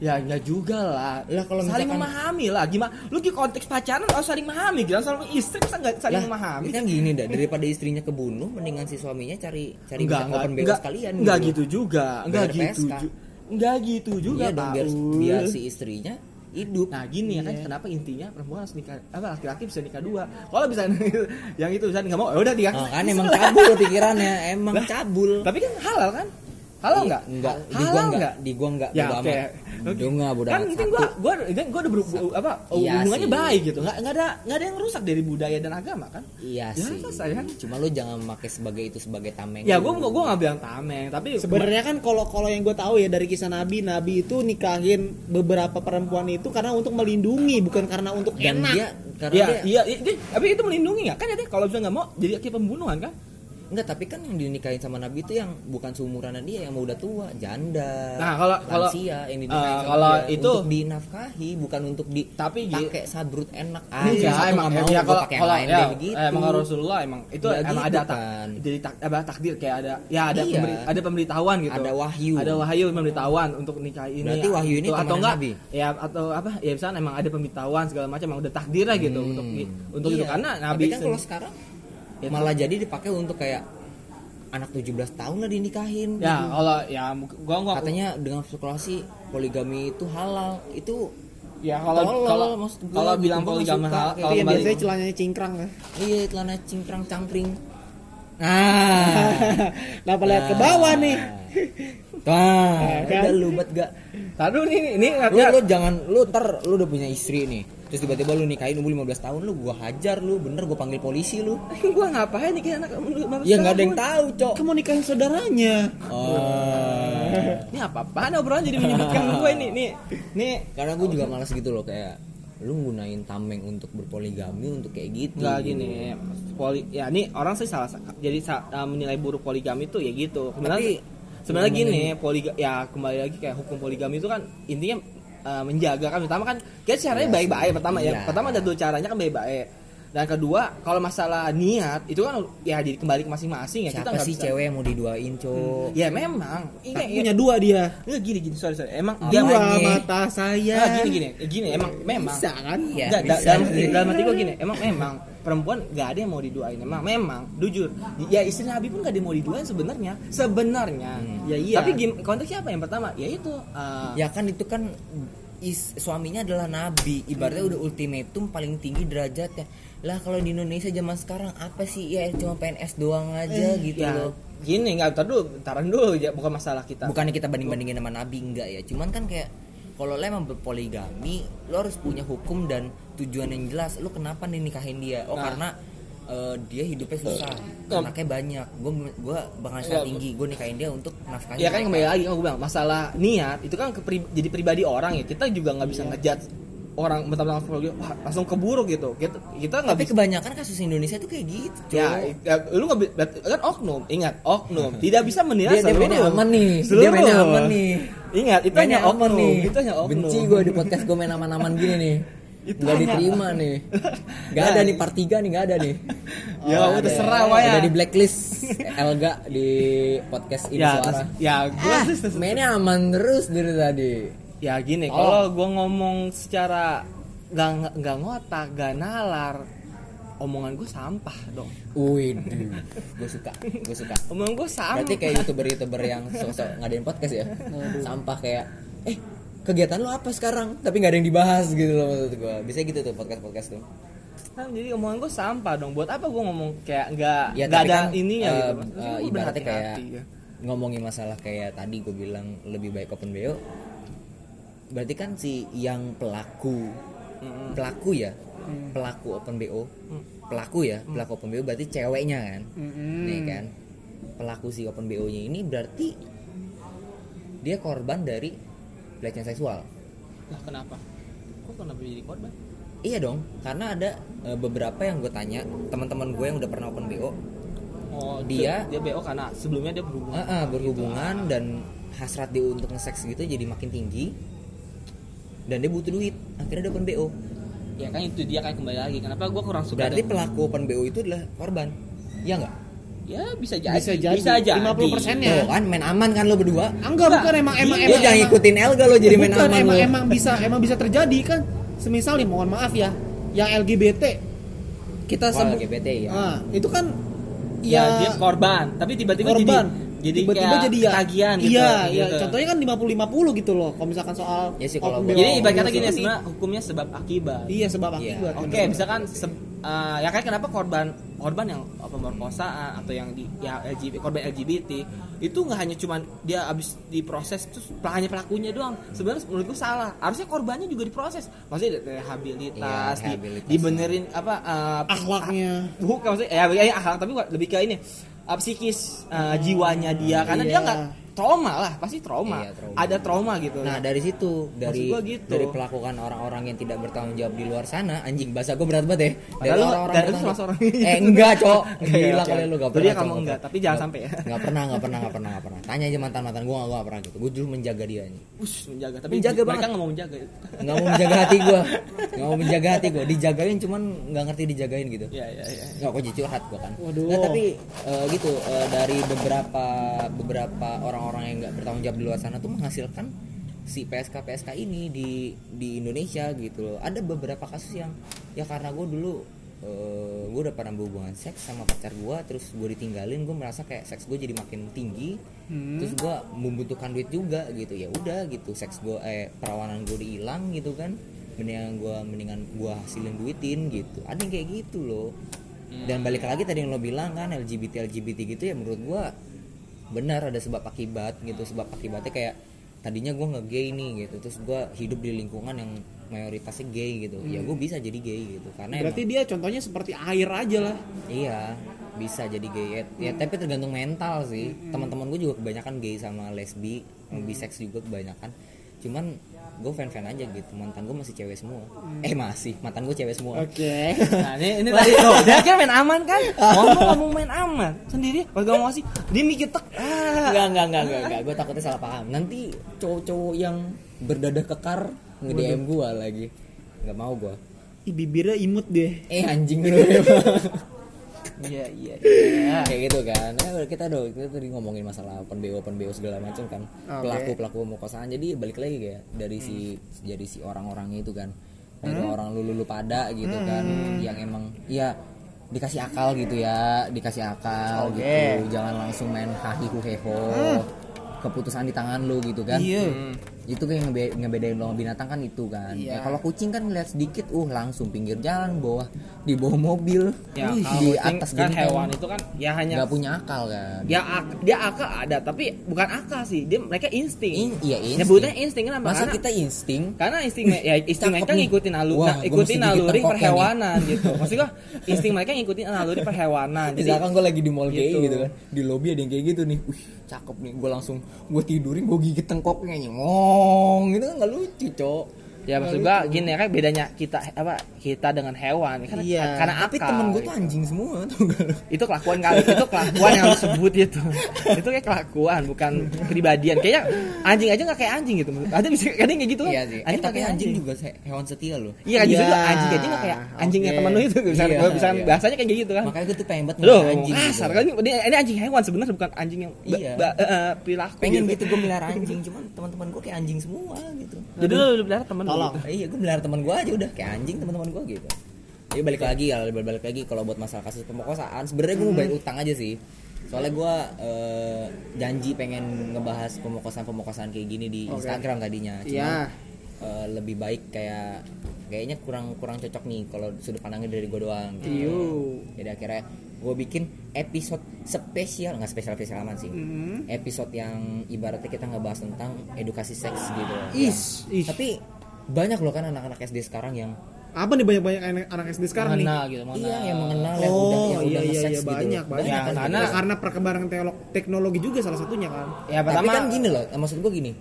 Ya nggak juga lah. Lah, kalau saling misalkan- memahami lah. Gimana lu di konteks pacaran harus saling memahami. Gitu sama istri bisa nggak saling Lah, memahami? kan gini dah daripada istrinya kebunuh mendingan si suaminya cari cari enggak enggak open enggak, sekalian enggak gitu. juga. Enggak Bayar gitu ju- enggak gitu juga iya dong biar biar si istrinya hidup. Nah gini ya kan Iya. kenapa intinya perempuan harus nikah apa laki-laki bisa nikah dua. Kalau bisa yang itu bisa nggak mau ya udah tiga. oh, kan emang cabul pikirannya emang cabul. Tapi kan halal kan? Halal nggak? enggak di gua nggak? enggak di gua enggak Ya, bodo oke. amat Bodo enggak, bodo kan penting gua gua gua udah ber, apa Iya hubungannya sih. baik gitu. Nggak nggak ada nggak ada yang rusak dari budaya dan agama kan? iya Ya, sih kan? cuma lu jangan pakai sebagai itu sebagai tameng Ya gua gua nggak bilang tameng tapi Sebenarnya kan kalau kalau yang gue tahu ya dari kisah Nabi, Nabi itu nikahin beberapa perempuan itu karena untuk melindungi, bukan karena untuk dan enak. dia karena Iya, dia iya, iya, tapi itu melindungi nggak? Kan jadi kalau bisa nggak mau jadi akibat pembunuhan kan? Enggak, tapi kan yang dinikahin sama Nabi itu yang bukan seumuran dia, yang mau udah tua, janda. Nah, kalau- kalau- lansia yang dinikahin eh, sama kalau dia. itu- untuk dinafkahi, bukan untuk di Tapi, pakai sabrut enak Enggak, aja. emang mau ya, kalau pakai yang kalau lain ya, eh, emang Rasulullah emang itu Nggak emang gitu ada tak, kan. jadi tak, apa, takdir kayak ada ya ada Iya. pemberi- ada pemberitahuan gitu. Ada wahyu. Ada wahyu pemberitahuan untuk nikah ini. Berarti wahyu ini Gitu. atau enggak Nabi? ya atau apa ya misalnya emang ada pemberitahuan segala macam emang udah takdir lah gitu Hmm. untuk untuk itu Iya. karena Tapi Nabi kan kalau sekarang Ya, malah jadi dipakai untuk kayak anak 17 tahun lah dinikahin. ya kalau ya gua gua Katanya dengan spekulasi poligami itu halal. Itu ya kalau tolol, kalau maksud gua kalau gitu, bilang gua nggak poligami suka. hal Itu Itu kalau yang kembali biasanya celananya cingkrang ya. iya celana cingkrang cangkring. Nah. Kenapa lihat ke bawah nih? Wah, Ya kan? udah lu buat gak Taduh nih ini lu, ya, lu jangan lu ntar lu udah punya istri nih terus tiba-tiba lu nikahin umur 15 tahun lu gua hajar lu bener gua panggil polisi lu gua ngapain nih anak kamu ya nggak ada yang tahu cok Kamu nikahin saudaranya. oh. Ini apa-apaan obrolan jadi menyebutkan gue ini nih. Nih karena gua juga malas gitu loh kayak lu gunain tameng untuk berpoligami untuk kayak gitu Enggak gini, poli ya ini orang sih salah jadi uh, menilai buruk poligami itu ya gitu. Sebenarnya Tapi, sebenarnya gini, poliga ya kembali lagi kayak hukum poligami itu kan intinya uh, menjaga kan. Pertama kan kita caranya Iya. baik-baik pertama ya. Iya. pertama ada dua caranya kan baik-baik dan kedua kalau masalah niat itu kan ya di, kembali ke masing-masing ya kita siapa nggak sih bisa. cewek yang mau diduain cowok ya memang. Ini Tak punya dua dia. Enggak gini gini sorry sorry. Emang dia dua makanya. mata saya. Nah, gini gini. Gini emang memang. bisa kan Nggak, da- bisa dalam, sih. dalam hati gue gini. Emang memang. Perempuan nggak ada yang mau diduain. Emang memang. Jujur. Ya istri Nabi pun nggak ada yang mau diduain sebenarnya. Sebenarnya. Hmm. Ya iya. tapi gim- konteksnya apa yang pertama? Ya itu uh, ya kan itu kan is, suaminya adalah nabi. Ibaratnya udah ultimatum paling tinggi derajatnya lah kalau di Indonesia zaman sekarang apa sih? Ya cuma PNS doang aja gitu. ya, loh gini nggak ntar dulu taran dulu ya bukan masalah kita. Bukannya kita banding bandingin sama nabi enggak ya? Cuman kan kayak kalau lo emang berpoligami lo harus punya hukum dan tujuan yang jelas. Lo kenapa nih nikahin dia? Oh Nah. karena eh, dia hidupnya susah. Nah. anaknya banyak. Gue gue penghasilan Iya. tinggi. Gue nikahin dia untuk nafkahin ya kan kembali lagi kan gue bilang masalah niat itu kan jadi pribadi orang ya. Kita juga nggak bisa ngejudge orang mentang-mentang psikologi, wah langsung keburu gitu. Kita kita nggak tapi bisa kebanyakan kasus Indonesia tuh kayak gitu ya, ya, lu nggak kan oknum ingat oknum. Tidak bisa menilai dia, dia seluruh aman nih. Seluruh. dia mainnya aman nih. Ingat itu hanya aman oknum nih. itu hanya oknum. Benci gue di podcast gue main aman-aman gini nih. Itu nggak hanya- diterima nih. Nggak ada nih part 3 nih nggak ada nih. Ya, Nggak udah ada. serah, Wak, ya. udah di blacklist Elga di podcast ini ya suara. ya gue ah, mainnya aman terus dari tadi ya gini Oh. kalau gue ngomong secara nggak nggak ngotak nggak nalar omongan gue sampah dong Wih, gue suka, gue suka. omongan gue sampah Berarti kayak youtuber-youtuber yang sosok ngadain podcast ya, sampah kayak, eh kegiatan lo apa sekarang? Tapi nggak ada yang dibahas gitu loh maksud gue. Bisa gitu tuh podcast-podcast tuh. Kan jadi omongan gue sampah dong buat apa gue ngomong kayak nggak Ya nggak ada kan ininya eh, gitu Maksudnya gua ibaratnya kayak ya. ngomongin masalah kayak tadi gue bilang lebih baik open bo. Berarti kan si yang pelaku, Mm-mm. pelaku ya, pelaku open bo, pelaku ya, pelaku open bo berarti ceweknya kan. Mm-mm. nih kan pelaku si open bo nya ini berarti dia korban dari pelecehan seksual. Lah kenapa? Kok kenapa jadi korban? Iya dong karena ada eh, beberapa yang gue tanya teman-teman gue yang udah pernah open bo oh Dia- dia BO karena sebelumnya dia berhubungan. Ah, ah, berhubungan dan hasrat dia untuk nge-seks gitu jadi makin tinggi dan dia butuh duit. Akhirnya dia open bo ya kan itu dia kan kembali lagi. Kenapa gue kurang suka berarti pelaku open bo itu adalah korban. Ya nggak? Ya bisa jadi Bisa jadi. bisa jadi 50%-nya. Tuh kan main aman kan lo berdua? Enggak bukan emang emang emang jangan emang- ngikutin Elga lo jadi main bukan, aman emang lo? emang bisa emang bisa terjadi kan? Semisal nih mohon maaf ya yang LGBT kita Wah, sebut LGBT ya Ah, itu kan ya, dia korban. Tapi tiba-tiba korban. jadi jadi tiba-tiba jadi ya ketagihan gitu iya iya gitu. contohnya kan 50 50 gitu loh kalau misalkan soal Ya sih, kalau jadi ibarat kata gini Ini. sebenarnya hukumnya sebab akibat iya sebab Iya. akibat Oke, misalkan se- eh, ya kayak kenapa korban korban yang pemerkosaan atau yang di ya LGBT, korban LGBT itu nggak hanya cuman dia abis diproses terus hanya pelakunya doang. Sebenarnya menurut gue salah. Harusnya korbannya juga diproses. Maksudnya rehabilitas, Iya, di- dibenerin apa eh, akhlaknya bukan maksudnya ya, ya, ya akhlak tapi lebih ke ini uh, psikis uh, jiwanya dia karena dia Iya. nggak trauma lah pasti trauma. Iya, trauma. ada trauma gitu. Nah dari situ dari gitu. dari pelakukan orang-orang yang tidak bertanggung jawab di luar sana anjing bahasa gue berat banget ya. Dari orang-orang dan lu bertanggung- termasuk orang. Eh enggak cok. Gila kali lu gak pernah kamu enggak, tapi jangan sampai ya. nggak pernah nggak pernah nggak pernah nggak pernah. Tanya aja mantan mantan gue nggak pernah gitu. Gue dulu menjaga dia nih Ush, menjaga. Tapi Menjaga mereka banget. nggak mau menjaga. Nggak mau menjaga hati gue nggak mau menjaga hati gue dijagain cuman nggak ngerti dijagain gitu. Ya ya ya nggak kok jadi curhat gue kan. Waduh. Nah, tapi eh, gitu eh, dari beberapa beberapa orang-orang yang nggak bertanggung jawab di luar sana tuh menghasilkan si PSK PSK ini di di Indonesia gitu loh. Ada beberapa kasus yang ya karena gue dulu eh, gue udah pernah berhubungan seks sama pacar gue terus gue ditinggalin gue merasa kayak seks gue jadi makin tinggi. Terus gue membutuhkan duit juga gitu. Ya udah gitu seks gue eh perawanan gue dihilang gitu kan. Mendingan gue mendingan gue hasilin duitin gitu. Ada yang kayak gitu loh. Dan balik lagi tadi yang lo bilang kan LGBT LGBT gitu ya menurut gua benar ada sebab akibat gitu sebab akibatnya kayak tadinya gua nge gay nih gitu terus gua hidup di lingkungan yang mayoritasnya gay gitu. Ya gue bisa jadi gay gitu karena berarti emang, dia contohnya seperti air aja lah. Iya bisa jadi gay. Ya, ya tapi tergantung mental sih. Teman-teman gue juga kebanyakan gay sama lesbi sama bisex juga kebanyakan. Cuman gue fan fan aja gitu mantan gue masih cewek semua eh masih mantan gue cewek semua oke Nah, ini, ini tadi loh, dia kan main aman kan? Ngomong ngomong main aman sendiri. Gue ngomong sih, dia mikir tek. Ah. Enggak, enggak, enggak, enggak, enggak. Gue takutnya salah paham. Nanti cowok-cowok yang berdadah kekar nge DM gua lagi nggak mau gua Ih, bibirnya imut deh. eh anjing lu iya iya iya. Kayak gitu kan. Nah, kita udah kita tadi ngomongin masalah open BO open BO segala macam kan. Oke. pelaku pelaku pemerkosaan. Jadi balik lagi kayak dari si jadi si orang-orangnya itu kan. Dari Hmm. orang lulu lulu pada gitu kan yang emang ya dikasih akal gitu ya dikasih akal Oke. gitu. Jangan langsung main hahihu heho keputusan di tangan lu gitu kan. Iya. Itu kan yang ngebe- ngebedain lo sama binatang kan itu kan. Iya. ya kalau kucing kan ngeliat sedikit uh langsung pinggir jalan bawah di bawah mobil. Ya kalau di atas kan genteng. hewan itu kan ya hanya nggak punya akal kan. Ya ak- dia akal ada tapi bukan akal sih. Dia mereka insting. In- iya, insting. nyebutnya insting kenapa? Masa karena, kita insting? karena insting ya insting mereka nih. ngikutin alur Wah, nah, ikutin naluri perhewanan gitu. Maksud gua insting mereka ngikutin naluri perhewanan. Jadi misalkan gue lagi di mall kayak Gitu. gitu kan. Di lobby ada yang kayak gitu nih. Wih cakep nih. Gue langsung gue tidurin gue gigit tengkoknya nyong gitu kan nggak lucu cok. Ya maksud gua gini kan bedanya kita apa kita dengan hewan kan Iya, karena tapi akal, temen gue tuh gitu. anjing semua tuh itu kelakuan kali itu kelakuan yang harus sebut itu itu kayak kelakuan bukan kepribadian kayaknya anjing aja nggak kayak anjing gitu ada bisa kadang kayak gitu kan iya sih eh, anjing tapi nggak kayak anjing juga se- hewan setia loh iya kan Iya, anjing aja nggak kayak anjingnya oke. temen lu itu bisa Iya, bisa iya. bahasanya kayak gitu kan makanya gue tuh pengen banget ngeliat anjing gitu. kasar kan ini, ini anjing hewan sebenarnya bukan anjing yang Iya. ba- eh, perilaku pengen gitu gue melihara anjing cuman teman-teman gue kayak anjing semua gitu jadi lu pelihara temen lu Tolong. gitu. Eh, iya gue melihara teman gue aja udah kayak anjing teman-teman gue gitu jadi balik lagi ya balik, balik lagi kalau buat masalah kasus pemerkosaan sebenarnya gue mau bayar utang aja sih soalnya gue eh, janji pengen ngebahas pemerkosaan pemerkosaan kayak gini di Oke. Instagram tadinya Cuman, Iya. eh, lebih baik kayak kayaknya kurang kurang cocok nih kalau sudut pandangnya dari gue doang gitu. Iyo. jadi akhirnya gue bikin episode spesial nggak spesial spesial aman sih Hmm. episode yang ibaratnya kita ngebahas tentang edukasi seks gitu Is, Ya. is. tapi banyak loh kan anak-anak SD sekarang yang Apa nih banyak-banyak anak, anak SD sekarang nih? Mengenal gitu mengenal. iya yang mengenal yang udah Oh, yang iya udah iya iya gitu banyak loh. banyak. Ya, kan karena- gitu. karena perkembangan teknologi juga salah satunya kan. ya tapi pertama kan gini loh maksud gue gini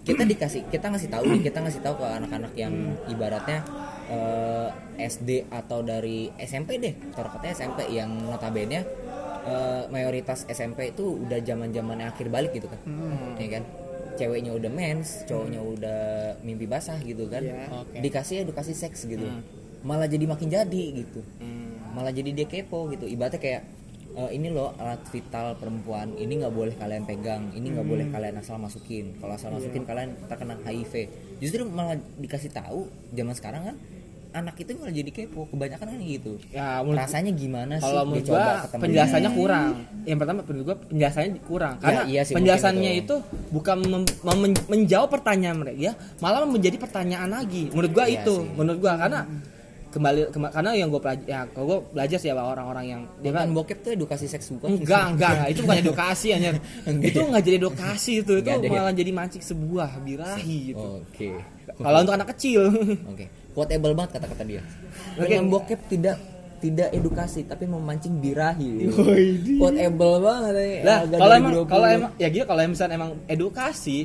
kita dikasih kita ngasih tahu nih kita ngasih tahu ke anak-anak yang ibaratnya eh, SD atau dari SMP deh taruh katanya SMP yang notabene eh, mayoritas SMP itu udah zaman zamannya akhir balik gitu kan ya kan ceweknya udah mens cowoknya udah mimpi basah gitu kan Iya. Oke. dikasih edukasi seks gitu. Malah jadi makin jadi gitu. Hmm. malah jadi dia kepo gitu. Ibaratnya kayak "Eh, ini loh alat vital perempuan ini nggak boleh kalian pegang ini nggak boleh kalian asal masukin. Kalau asal masukin kalian terkena HIV justru malah dikasih tahu zaman sekarang kan anak itu malah jadi kepo kebanyakan kan gitu. Ya menurut rasanya gimana sih kalau menurut gua penjelasannya kurang. Yang pertama menurut gua penjelasannya kurang. Karena iya sih, penjelasannya mungkin itu bukan mem- mem- menjawab pertanyaan mereka ya. Malah menjadi pertanyaan lagi. Menurut gua Iya itu sih. menurut gua. Karena kembali kema- karena yang gua pelajari ya kalau gua belajar sih ya orang-orang yang dia kan bokep tuh edukasi seks bukan enggak enggak enggak. itu bukan edukasi anjir. Itu nggak jadi edukasi itu. Itu ya? malah jadi mancing sebuah birahi gitu. Oke. Kalau untuk anak kecil. Oke quotable banget kata-kata dia Oke. dengan bokep tidak tidak edukasi tapi memancing birahi quotable banget ya. lah kalau emang 2020. kalau emang ya gitu kalau misalnya emang edukasi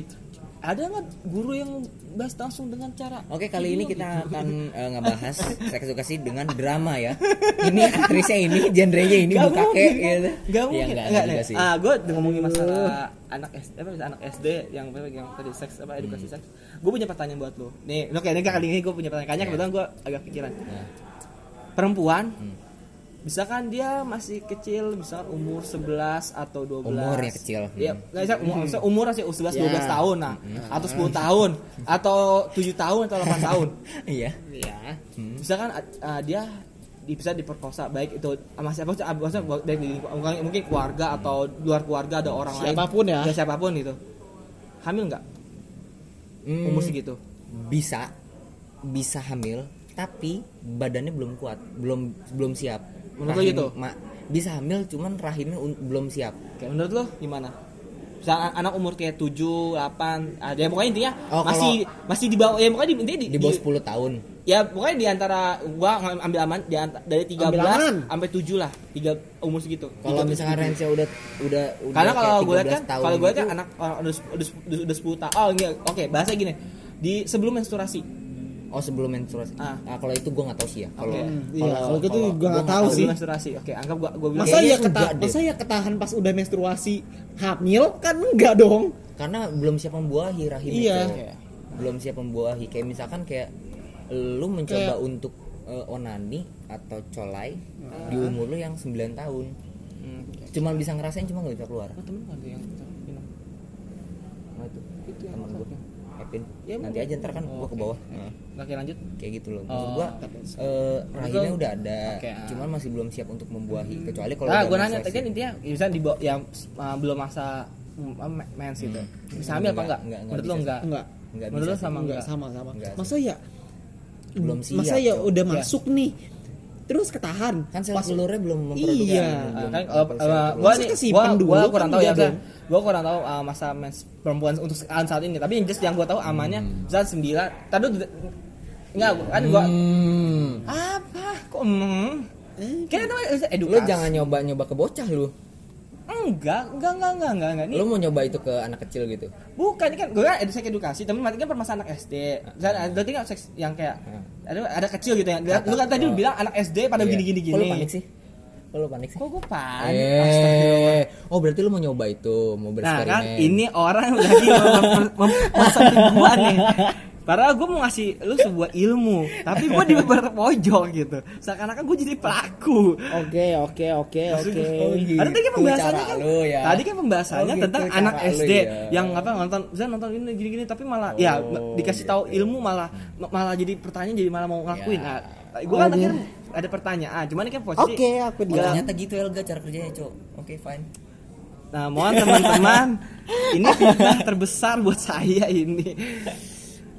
ada nggak guru yang bahas langsung dengan cara Oke kali ini kita gitu? akan eh, ngebahas seks edukasi dengan drama ya. Ini aktrisnya ini, genrenya ini Gak buka mungkin, kek gitu. Gak Iya, mungkin. enggak, Enggak, juga nih. sih. Ah, gue ngomongin masalah anak SD, apa anak SD yang yang tadi seks apa edukasi seks. Gue punya pertanyaan buat lo. Nih, oke, ini kali ini gue punya pertanyaan. Kayaknya Iya. kebetulan gue agak pikiran. Nah, Perempuan, Hmm. Misalkan dia masih kecil, misalkan umur 11 atau 12. Umurnya kecil. Iya, Hmm. nggak bisa umur, maksudnya umur masih 11 12 Ya. tahun nah, atau 10 tahun, atau 7 tahun atau 8 tahun. iya. Iya. Hmm. Misalkan uh, dia di- bisa diperkosa baik itu sama siapa maksudnya baik di mungkin, mungkin keluarga atau luar keluarga ada orang Siapa pun lain. ya. siapa pun gitu. Hamil nggak? Hmm, Umur segitu. bisa bisa hamil tapi badannya belum kuat, belum belum siap. Menurut lo gitu? ma- bisa hamil cuman rahimnya un- belum siap. Oke, menurut lo gimana? Misalkan anak umur kayak 7, 8, ada ya pokoknya intinya Oh, masih masih di bawah ya pokoknya di, intinya di, Di bawah 10 tahun. ya pokoknya di antara gua ambil aman di anta- dari 13 Ambil aman. sampai 7 lah, tiga umur segitu. Kalau tujuh. range udah udah udah karena kalau kayak gue lihat 13 kan kalau gue lihat kan anak orang udah udah udah, udah 10 tahun oh enggak oke bahasa gini di sebelum menstruasi Oh sebelum menstruasi. Ah. Ah. kalau itu gue nggak tahu sih ya. Kalau. Iya, kalau gitu kalau gua nggak nggak tahu sih. menstruasi oke anggap gua gua bilang Masa ya keta enggak deh. masa ya ketahan pas udah menstruasi hamil kan enggak dong. karena belum siap membuahi rahim Iya. itu. Belum siap membuahi kayak misalkan kayak lu mencoba untuk eh, onani atau colai di umur lu yang 9 tahun Hmm, cuma bisa ngerasain cuma nggak bisa keluar Oh, temen tuh yang. Nah, itu Itu yang gua ya? Ya, nanti aja ntar kan Oh, gua ke oke. bawah Nah, Oke lanjut. kayak gitu loh maksud Oh, gua eh, rahimnya Betul. udah ada Oke, ah. cuman masih belum siap untuk membuahi kecuali kalau Nah, gue nanya tadi kan intinya bisa di bawah- yang uh, belum masa uh, mens gitu. Hmm. Bisa hamil apa Enggak, enggak? enggak, enggak Menurut lo enggak? Enggak. Nggak Menurut lo sama Enggak enggak? sama sama. Enggak. Masa ya belum siap Masa ya udah Ya. masuk nih. Terus ketahan. kan sel telurnya belum memproduksi Iya. belum kan uh, gua nih gua, dulu gua kurang tahu ya enggak kan. Gua kurang tahu uh, masa mens perempuan untuk saat ini. Tapi yang just yang gua tahu amannya Hmm. saat 9. Tadi enggak kan gua Hmm. apa kok hmm? Kayaknya itu edukasi. lu jangan nyoba nyoba ke bocah lu enggak, enggak, enggak, enggak, enggak, enggak. Lu mau nyoba itu ke anak kecil gitu Bukan, ini kan gue kan seks edukasi, tapi berarti kan permasalahan anak SD. Misalnya berarti kan seks yang kayak ada ada kecil gitu ya. Lu kan tadi lu oh. bilang anak SD pada Iya. gini-gini Kok lu gini. panik sih Kok lu panik sih Kok gue panik? Eh oh berarti lu mau nyoba itu mau Nah bereksperimen kan ini orang lagi mem gua nih. Padahal gue mau ngasih lu sebuah ilmu, tapi gue di pojok gitu. Seakan-akan gue jadi pelaku. Oke, oke, oke, oke. Oh, gitu. Ada tadi kan pembahasannya kan, lu ya. tadi kan pembahasannya Oh, gitu tentang anak lu SD ya. yang apa nonton, bisa nonton ini gini-gini, tapi malah Oh. ya dikasih tahu ilmu malah malah jadi pertanyaan jadi malah mau ngelakuin. Ya. Nah, gue kan akhirnya ada pertanyaan, cuman ini kan posisi. Oke, aku Oh, dia. ternyata gitu Elga cara kerjanya cok oke fine Nah, mohon teman-teman, ini fitnah terbesar buat saya ini.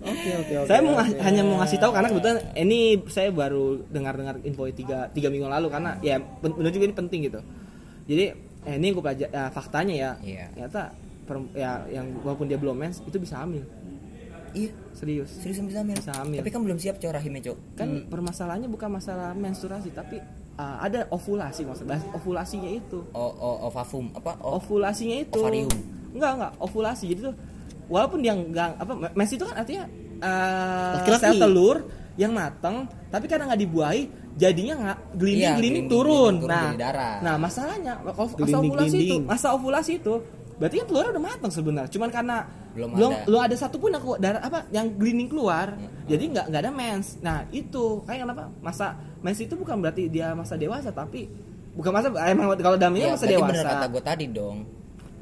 Oke, oke, oke. saya mau ngas- hanya mau ngasih tahu karena kebetulan ini saya baru dengar-dengar info tiga tiga minggu lalu karena ya benar juga ini penting gitu. Jadi eh, ini gue pelajari ya, faktanya ya. Iya. Ternyata perem- ya yang walaupun dia belum mens itu bisa hamil. iya Serius. serius bisa hamil Bisa hamil. tapi kan belum siap cok rahimnya cok Kan permasalahannya bukan masalah menstruasi tapi uh, ada ovulasi maksudnya ovulasinya itu. oh oh ovavum apa oh ovulasinya itu Ovarium. enggak enggak ovulasi jadi tuh walaupun dia enggak apa mens itu kan artinya uh, Laki-laki. sel telur yang matang tapi karena nggak dibuahi jadinya nggak glinding Iya, glinding- turun turun nah nah masalahnya masa ovulasi itu masa ovulasi itu berarti kan telurnya udah matang sebenarnya. Cuman karena Belum belum ada. belum ada satupun yang keluar darah apa yang glinding keluar jadi nggak nggak ada mens. Nah itu. Kayak kenapa? Masa mens itu bukan berarti dia masa dewasa tapi bukan masa emang kalau dalamnya ya, masa dewasa bener kata gue tadi dong.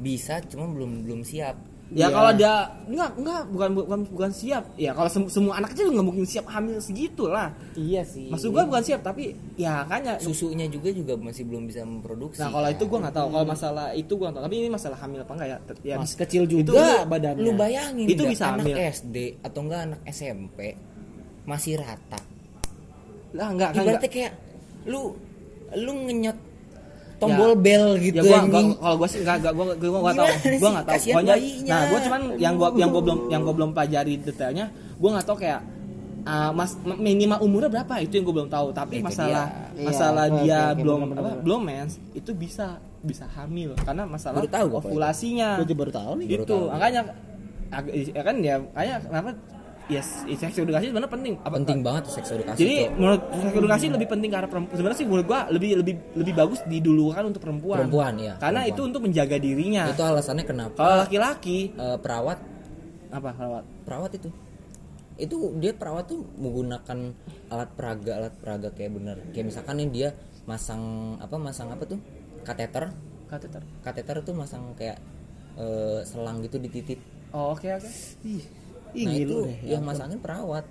Bisa cuma belum belum siap Ya Iya. kalau dia enggak enggak bukan bukan bukan siap. Ya kalau sem- semua anak kecil nggak mungkin siap hamil segitu lah. Iya sih. Maksud gua bukan siap tapi ya kayaknya susunya juga juga masih belum bisa memproduksi Nah kalau kan. itu gua nggak tahu. Kalau masalah itu gua nggak tahu. Tapi ini masalah hamil apa enggak ya? ya Masih kecil juga Itu badannya. lu bayangin Itu bisa anak hamil. SD atau enggak anak SMP masih rata lah enggak kan ibaratnya enggak. kayak lu lu ngenyot tombol bel gitu ya gua, gua kalau gua sih enggak enggak gua gua enggak tahu. Gua sih? enggak tahu. Pokoknya-. Nah, gua cuman yang gua yang gua belum yang gua belum pelajari detailnya, gua enggak tahu kayak ah, mas minimal umurnya berapa itu yang gue belum tahu tapi Itu masalah dia. masalah Iya, dia oke, belum bener, apa bener. belum mens itu bisa bisa hamil karena masalah Baru tahu ovulasinya Gue baru tahu nih. Itu makanya ya kan ya makanya kenapa yes seks edukasi sebenarnya penting. Apa penting banget seks edukasi jadi Cok. menurut seks edukasi lebih penting karena perempuan sebenarnya sih menurut gua lebih lebih lebih bagus didulukan untuk perempuan. Perempuan, iya, karena perempuan. itu untuk menjaga dirinya. Itu alasannya kenapa kalau laki-laki eh, perawat? Apa perawat? Perawat itu. Itu dia perawat tuh menggunakan alat peraga alat peraga kayak bener. Kayak misalkan nih dia masang apa masang apa tuh? Kateter. Kateter. Kateter tuh masang kayak eh, selang gitu di titik. Oh oke oke. Ih, ih, nah itu deh. yang masangin perawat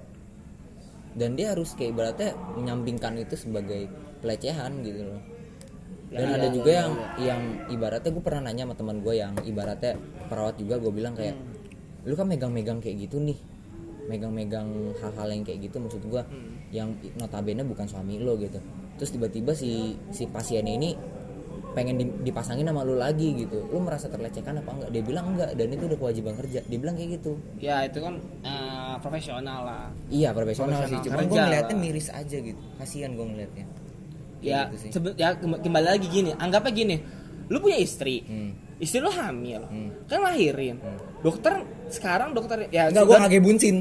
dan dia harus kayak ibaratnya menyampingkan itu sebagai pelecehan gitu loh dan Ya, ada iya, juga iya, yang yang ibaratnya gue pernah nanya sama teman gue yang ibaratnya perawat juga gue bilang kayak Hmm. lu kan megang-megang kayak gitu nih megang-megang hal-hal yang kayak gitu maksud gue Hmm. yang notabene bukan suami lo gitu terus tiba-tiba si si pasien ini pengen di- dipasangin sama lu lagi gitu. Lu merasa terlecehkan apa enggak? Dia bilang enggak dan itu udah kewajiban kerja. Dia bilang kayak gitu. Ya itu kan eh, profesional lah. Iya profesional, sih, Profesional. cuman gue kerja ngeliatnya miris aja gitu, kasihan gue ngeliatnya. Ya gitu sih. ya kem- kembali lagi gini. Anggapnya gini lu punya istri. Hmm. istri lu hamil. Hmm. kan lahirin dokter sekarang dokter ya Enggak, gue ngage bunsin.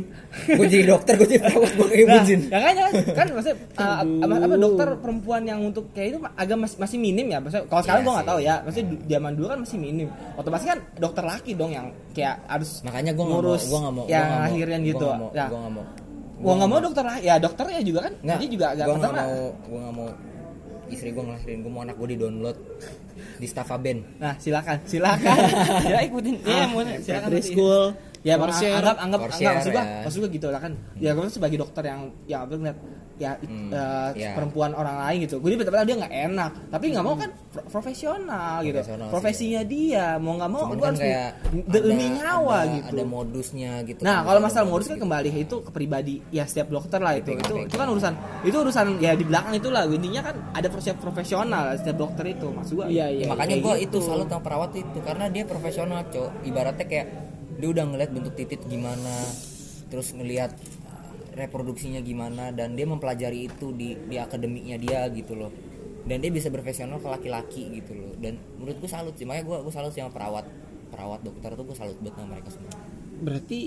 Gue jadi dokter, gue jadi perawat, gue ngage Nah, bunsin. ya kan, ya kan, kan maksudnya uh, apa, apa dokter perempuan yang untuk kayak itu agak masih, masih minim ya. Maksudnya kalau sekarang Iya gua nggak tahu ya. Maksudnya zaman dulu kan masih minim. Otomatis kan dokter laki dong yang kayak harus Makanya gue ngurus gue nggak mau, yang mau, lahiran gua gitu. nggak mau, Ya. Gue nggak mau. Gua nggak mau dokter lah. Ya dokternya juga kan. Nggak, Dia juga agak gue nggak pertama. mau, gue nggak mau istri gue ngelahirin, gue mau anak gue di download di Staffa Band. Nah, silakan, silakan. ya ikutin. Ya, mau silakan. Petri nanti. School ya bang, share. anggap anggap anggap maksud gua ya. maksud gua gitu lah kan ya gue sebagai dokter yang yang apa ngeliat ya Hmm, eh, ya. perempuan orang lain gitu gue betul dia nggak enak tapi nggak mau kan pro- profesional gitu Profesional sih. profesinya dia mau nggak mau gue kan harus demi nyawa ada, gitu Ada modusnya gitu. Nah, kan, kalau masalah modus kan gitu. kembali itu ke pribadi ya setiap dokter lah itu. Itu itu kan urusan itu urusan ya di belakang itulah intinya kan ada proses profesional setiap dokter itu maksud gua. Iya, iya. Ya, makanya kayak gue gitu. itu salut sama perawat itu karena dia profesional cok ibaratnya kayak dia udah ngeliat bentuk titik gimana terus ngelihat uh, reproduksinya gimana dan dia mempelajari itu di di akademiknya dia gitu loh. Dan dia bisa profesional ke laki-laki gitu loh. Dan menurut gue salut sih makanya gue gue salut sih sama perawat perawat dokter tuh gue salut banget sama mereka semua. Berarti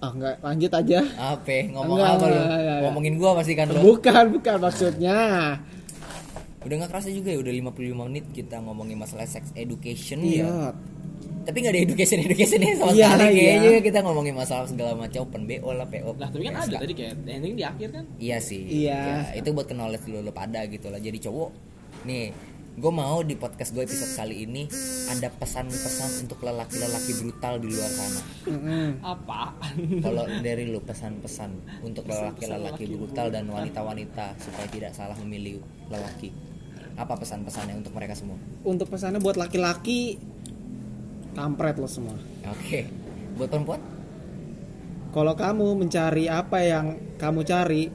ah enggak lanjut aja. apa? Ngomong Enggak, apa lu? enggak, ngomongin gue pasti kan lo Bukan, bukan maksudnya. udah nggak kerasa juga ya udah 55 menit kita ngomongin masalah sex education Iya. ya tapi nggak ada education educationnya sama Iya, sekali iya. kayaknya kita ngomongin masalah segala macam open bo lah po Lah, tapi kan PSK. ada tadi kayak ending di akhir kan. iya sih Iya. Ya, itu buat ke knowledge dulu lo pada gitu lah jadi cowok nih gue mau di podcast gue episode kali ini ada pesan-pesan untuk lelaki-lelaki brutal di luar sana. Apa? kalau dari lu pesan-pesan untuk lelaki-lelaki brutal dan wanita-wanita supaya tidak salah memilih lelaki apa pesan-pesannya untuk mereka semua Untuk pesannya buat laki-laki kampret lo semua. oke buat perempuan Kalau kamu mencari apa yang kamu cari,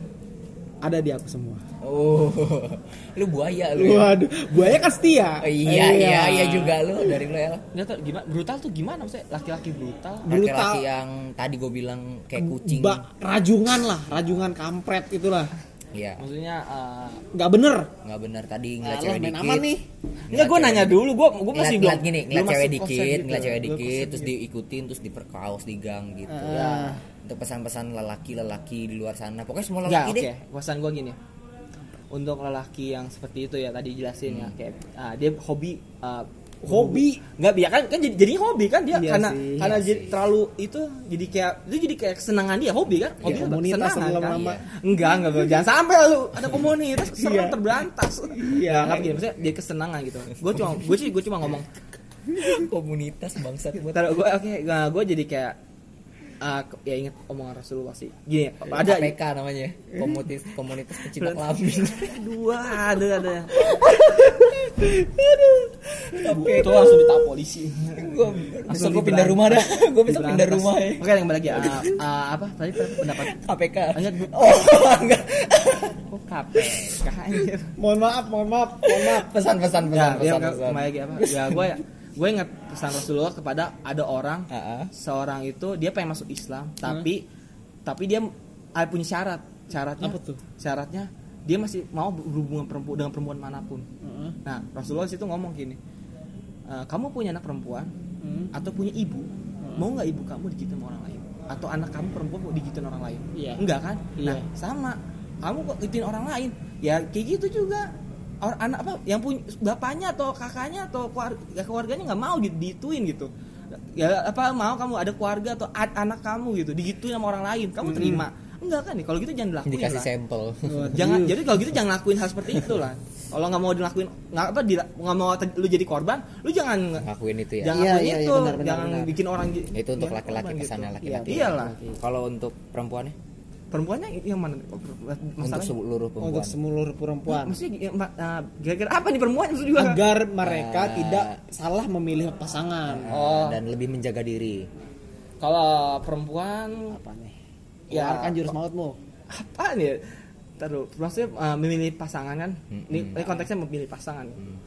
ada di aku semua. Oh, lu buaya lu. Ya? Waduh, buaya kan setia. Oh, iya, iya, iya juga lu dari lu ya. Nggak tahu gimana brutal tuh gimana maksudnya laki-laki brutal. Brutal. Laki-laki yang tadi gue bilang kayak kucing. Ba, rajungan lah, rajungan kampret itulah. Iya, Maksudnya eh, Nggak bener. nggak benar tadi ngeliat Alah, cewek dikit. aman nih. Enggak gue nanya dulu, gue gue masih Ngeliat, belum gini, ngeliat cewek dikit, gitu. ngeliat cewek Belum dikit, terus gitu. diikutin, terus diperkaos di gang gitu. Ah. Untuk pesan-pesan lelaki-lelaki di luar sana, pokoknya semua lelaki oke. deh. Pesan gue gini. Untuk lelaki yang seperti itu ya tadi jelasin Hmm. ya kayak ah, dia hobi ah, Hobi. nggak biar kan kan jadi, jadi hobi kan dia Iya karena sih, karena iya jadi sih. terlalu itu jadi kayak itu jadi kayak kesenangan dia hobi kan hobi Iya, itu komunitas kan lama-lama. enggak enggak enggak. jangan sampai lu ada komunitas Iya. serem terberantas Iya. ya nggak gini maksudnya jadi kesenangan gitu gue cuma gue sih gue cuma ngomong Komunitas bangsat buat Taruh gue oke nah, gue jadi kayak ah, ke- ya inget omongan Rasulullah sih. Gini ada KPK namanya, komunitas komunitas pecinta kelamin. dua ada ada. Itu langsung ditahan polisi. Gue besok gue pindah rumah dah. Gue besok pindah rumah ya. oke yang balik ya. Ah, ah, apa? Tadi pendapat. KPK. Enggak, gua- Oh, enggak. kok KPK anjir Mohon maaf, mohon maaf, mohon maaf. Pesan-pesan ya, pesan ya pesan. ke- pesan. kembali lagi apa? Ya gue gue ingat pesan Rasulullah kepada ada orang Ah, ah. seorang itu dia pengen masuk Islam tapi tapi dia ada punya syarat syaratnya Apa tuh? syaratnya dia masih mau berhubungan perempuan dengan perempuan mana pun Heeh. nah Rasulullah situ ngomong gini "E, kamu punya anak perempuan Hmm. atau punya ibu mau nggak ibu kamu digituin sama orang lain atau anak kamu perempuan mau digituin orang lain Iya. enggak kan Iya. nah sama kamu kok gituin orang lain ya kayak gitu juga orang anak apa yang punya bapaknya atau kakaknya atau keluarga, keluarganya nggak mau di- dituin gitu ya apa mau kamu ada keluarga atau a- anak kamu gitu digituin sama orang lain kamu Hmm. terima enggak kan nih kalau gitu jangan dilakuin Dikasih lah sampel. jangan jadi kalau gitu jangan lakuin hal seperti itu lah kalau nggak mau dilakuin nggak apa nggak mau lu jadi korban lu jangan Ngakuin itu ya. jangan Iya, lakuin iya, iya, itu benar, benar, jangan benar. bikin orang Itu untuk laki-laki pesannya gitu. laki-laki. Iya, iyalah Kalau untuk perempuannya? Perempuannya yang mana Untuk masalahnya seluruh perempuan. Untuk seluruh perempuan. maksudnya ya, ma- ah, kira-kira apa nih perempuan maksud juga Agar mereka Ah. tidak salah memilih pasangan. oh dan lebih menjaga diri. kalau perempuan Apa nih? Ya. Keluarkan jurus mautmu. apa nih taruh maksudnya ah, memilih pasangan kan ini ini konteksnya memilih pasangan Hmm.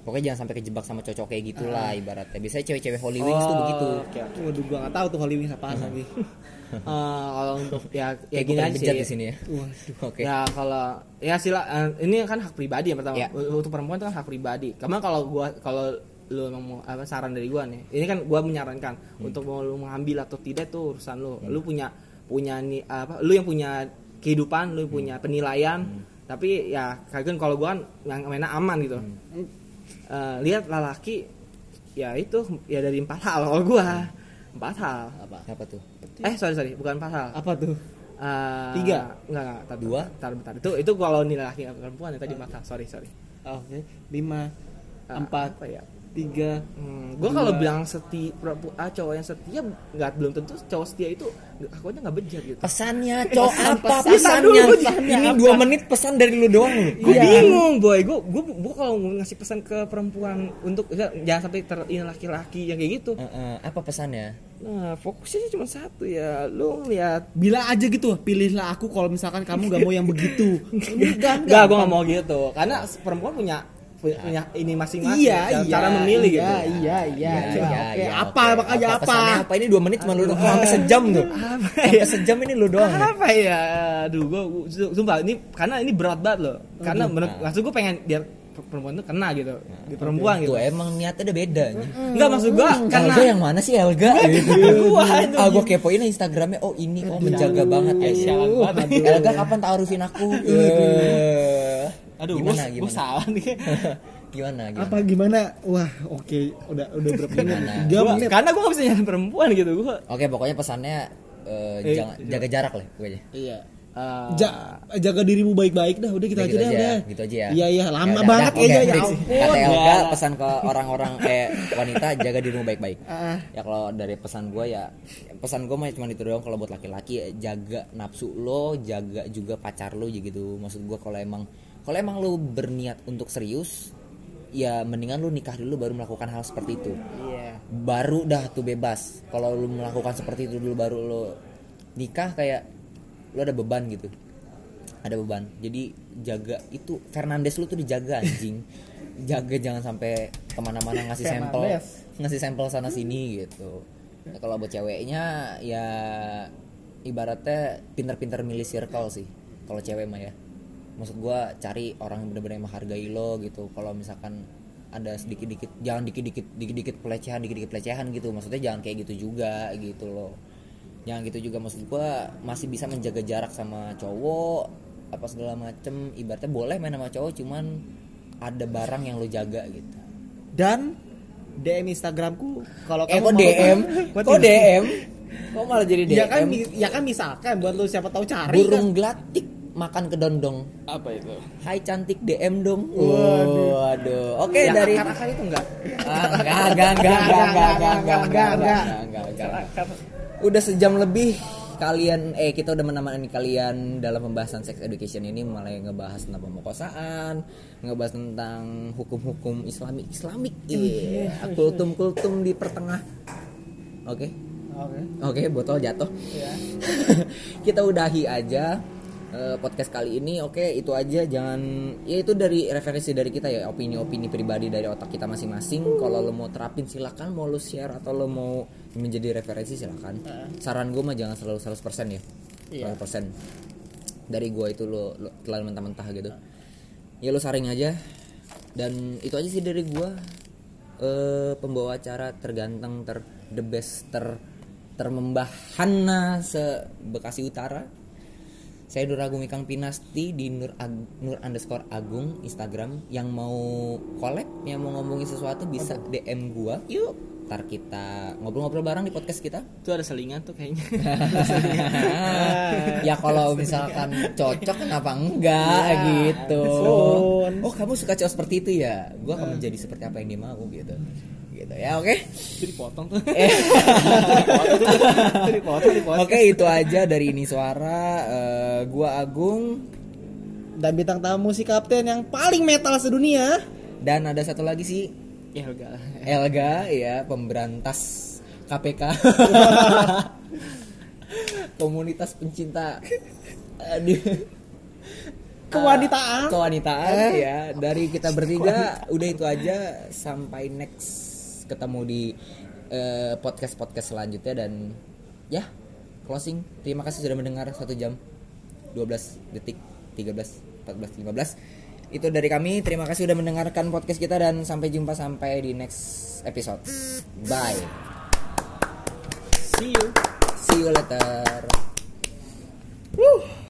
Pokoknya jangan sampai kejebak sama cocok kayak gitulah Ah. ibaratnya. Biasanya cewek-cewek Holy Wings tuh Oh, begitu. oke, oke. Waduh, gua nggak tahu tuh Holy Wings apaan lagi. Eh, kalau untuk ya ya gini aja sih di sini ya. Waduh. Oke. Ya kalau ya sila eh, ini kan hak pribadi yang pertama. Ya. Untuk perempuan itu kan hak pribadi. Karena kalau gua kalau lu emang mau apa saran dari gua nih ini kan gua menyarankan untuk mau lu mengambil atau tidak tuh urusan lu lu punya punya nih apa lu yang punya kehidupan lu yang punya penilaian tapi ya kagak kalau gua kan yang mainnya aman gitu Eh, lihat lelaki ya itu ya dari empat hal kalau gua empat hal Apa? apa tuh eh sorry sorry bukan empat hal Apa tuh? Eh, Tiga? enggak enggak tar, Dua? tar, bentar. itu itu kalau nilai laki atau perempuan ya tadi hal sorry sorry Oke. Lima, Eh, empat, apa ya tiga. Hmm, gue kalau bilang setia ah, cowok yang setia nggak belum tentu cowok setia itu nggak- akunya nggak bejat gitu. pesannya cowok Pesan- apa pesan pesannya dulu, pesannya ini dua menit pesan dari lu doang lu Gue Iya. bingung boy, gue gue gue kalau ngasih pesan ke perempuan untuk ya, jangan sampai ter laki-laki yang kayak gitu. Eh, eh, apa pesannya Nah fokusnya cuma satu ya, lu lihat. Bilang aja gitu, pilihlah aku kalau misalkan kamu gak mau yang begitu. Enggak, Enggak, gue nggak mau gitu, karena perempuan punya punya, punya ini masing-masing Iya, cara- iya. cara memilih iya, gitu. Iya, iya, iya. Oke, iya, apa oke. makanya apa? pesannya apa ini dua menit cuma lu doang sampai sejam tuh Apa sampai ya? sejam ini lu doang apa ya aduh gue sumpah ini karena ini berat banget loh karena menurut maksud gue pengen biar perempuan tuh kena gitu di perempuan gitu tuh emang niatnya udah beda nih. enggak maksud gue karena Elga yang mana sih Elga gitu. Gua itu. ah gue kepoin Instagramnya oh ini oh menjaga banget ya sialan banget. Elga kapan taruhin aku aduh gimana gue gimana salah nih gimana gimana Apa gimana? Wah, oke, udah udah berapa menit? Tiga Gua- menit. karena gue gak bisa nyari perempuan gitu gue oke pokoknya pesannya eh, Eh, jangan jaga jarak lah pokoknya Iya. uh, Ja- jaga dirimu baik-baik dah, udah gitu Udah aja gitu dah, aja, udah. gitu aja ya. Iya, iya, lama Ya banget kayaknya ya fix. ampun. Kata Elga Udah. pesan ke orang-orang eh wanita jaga dirimu baik-baik. Ah. Ya kalau dari pesan gue ya pesan gue mah cuma itu doang kalau buat laki-laki ya, jaga nafsu lo, jaga juga pacar lo gitu. Maksud gue kalau emang kalau emang lo berniat untuk serius ya mendingan lu nikah dulu baru melakukan hal seperti itu. Iya. Baru dah tuh bebas. Kalau lu melakukan seperti itu dulu baru lu nikah kayak lu ada beban gitu. Ada beban. Jadi jaga itu Fernandes lu tuh dijaga anjing. Jaga jangan sampai ke mana-mana ngasih sampel ngasih sampel sana sini gitu. Ya, kalau buat ceweknya ya ibaratnya pinter-pinter milih circle sih kalau cewek mah ya maksud gua cari orang yang bener-bener menghargai lo gitu. Kalau misalkan ada sedikit-dikit jangan dikit-dikit dikit-dikit pelecehan dikit-dikit pelecehan gitu. Maksudnya jangan kayak gitu juga gitu loh jangan gitu juga. Maksud gua masih bisa menjaga jarak sama cowok apa segala macem. Ibaratnya boleh main sama cowok cuman ada barang yang lo jaga gitu. Dan DM Instagramku kalau eh kamu kok DM kok DM kok malah jadi DM Ya kan, ya kan misalkan buat lu siapa tahu cari burung gelatik makan kedondong. Apa itu? Hai cantik DM dong. Waduh, waduh. Oke yang dari akar-akar itu enggak? Ah, enggak, enggak, enggak, enggak, enggak, enggak, enggak, enggak, enggak, enggak, enggak. Udah sejam lebih kalian eh kita udah menemani kalian dalam pembahasan sex education ini mulai ngebahas tentang pemerkosaan, ngebahas tentang hukum-hukum Islami Islamik, iya, kultum-kultum di pertengah. Oke, Oke. oke, botol jatuh. kita udahi aja eh, podcast kali ini. Oke, itu aja. Jangan ya itu dari referensi dari kita ya, opini-opini pribadi dari otak kita masing-masing. Kalau lo mau terapin silakan, mau lo share atau lo mau menjadi referensi silakan. Saran gue mah jangan selalu 100% ya. 100%. Dari gue itu lo, lo terlalu mentah-mentah gitu. Ya lo saring aja. Dan itu aja sih dari gue. Eh pembawa acara terganteng ter the best ter termembahana se Bekasi Utara saya Nur Agung Ikang Pinasti di Nur Ag- Nur underscore Agung Instagram. Yang mau collab yang mau ngomongin sesuatu bisa DM gua. Yuk. Ntar kita ngobrol-ngobrol bareng di podcast kita. Itu ada selingan tuh kayaknya. Ya kalau misalkan cocok kenapa enggak? Gitu. Sun. oh kamu suka cowok seperti itu ya? Gua akan menjadi seperti apa yang dia mau gitu gitu ya oke? Itu dipotong. Tuh Eh. Oke itu aja dari ini suara Eh, gua Agung. Dan bintang tamu si kapten yang paling metal sedunia. dan ada satu lagi sih enggak lah Elga ya pemberantas KPK komunitas pencinta. Aduh, Kewanitaan. kewanitaan ya. Dari kita bertiga udah itu aja. Sampai next ketemu di podcast podcast selanjutnya dan ya closing terima kasih sudah mendengar satu jam 12 detik 13 14 15 Itu dari kami. Terima kasih udah mendengarkan podcast kita dan sampai jumpa sampai di next episode. Bye. See you. See you later. Woo.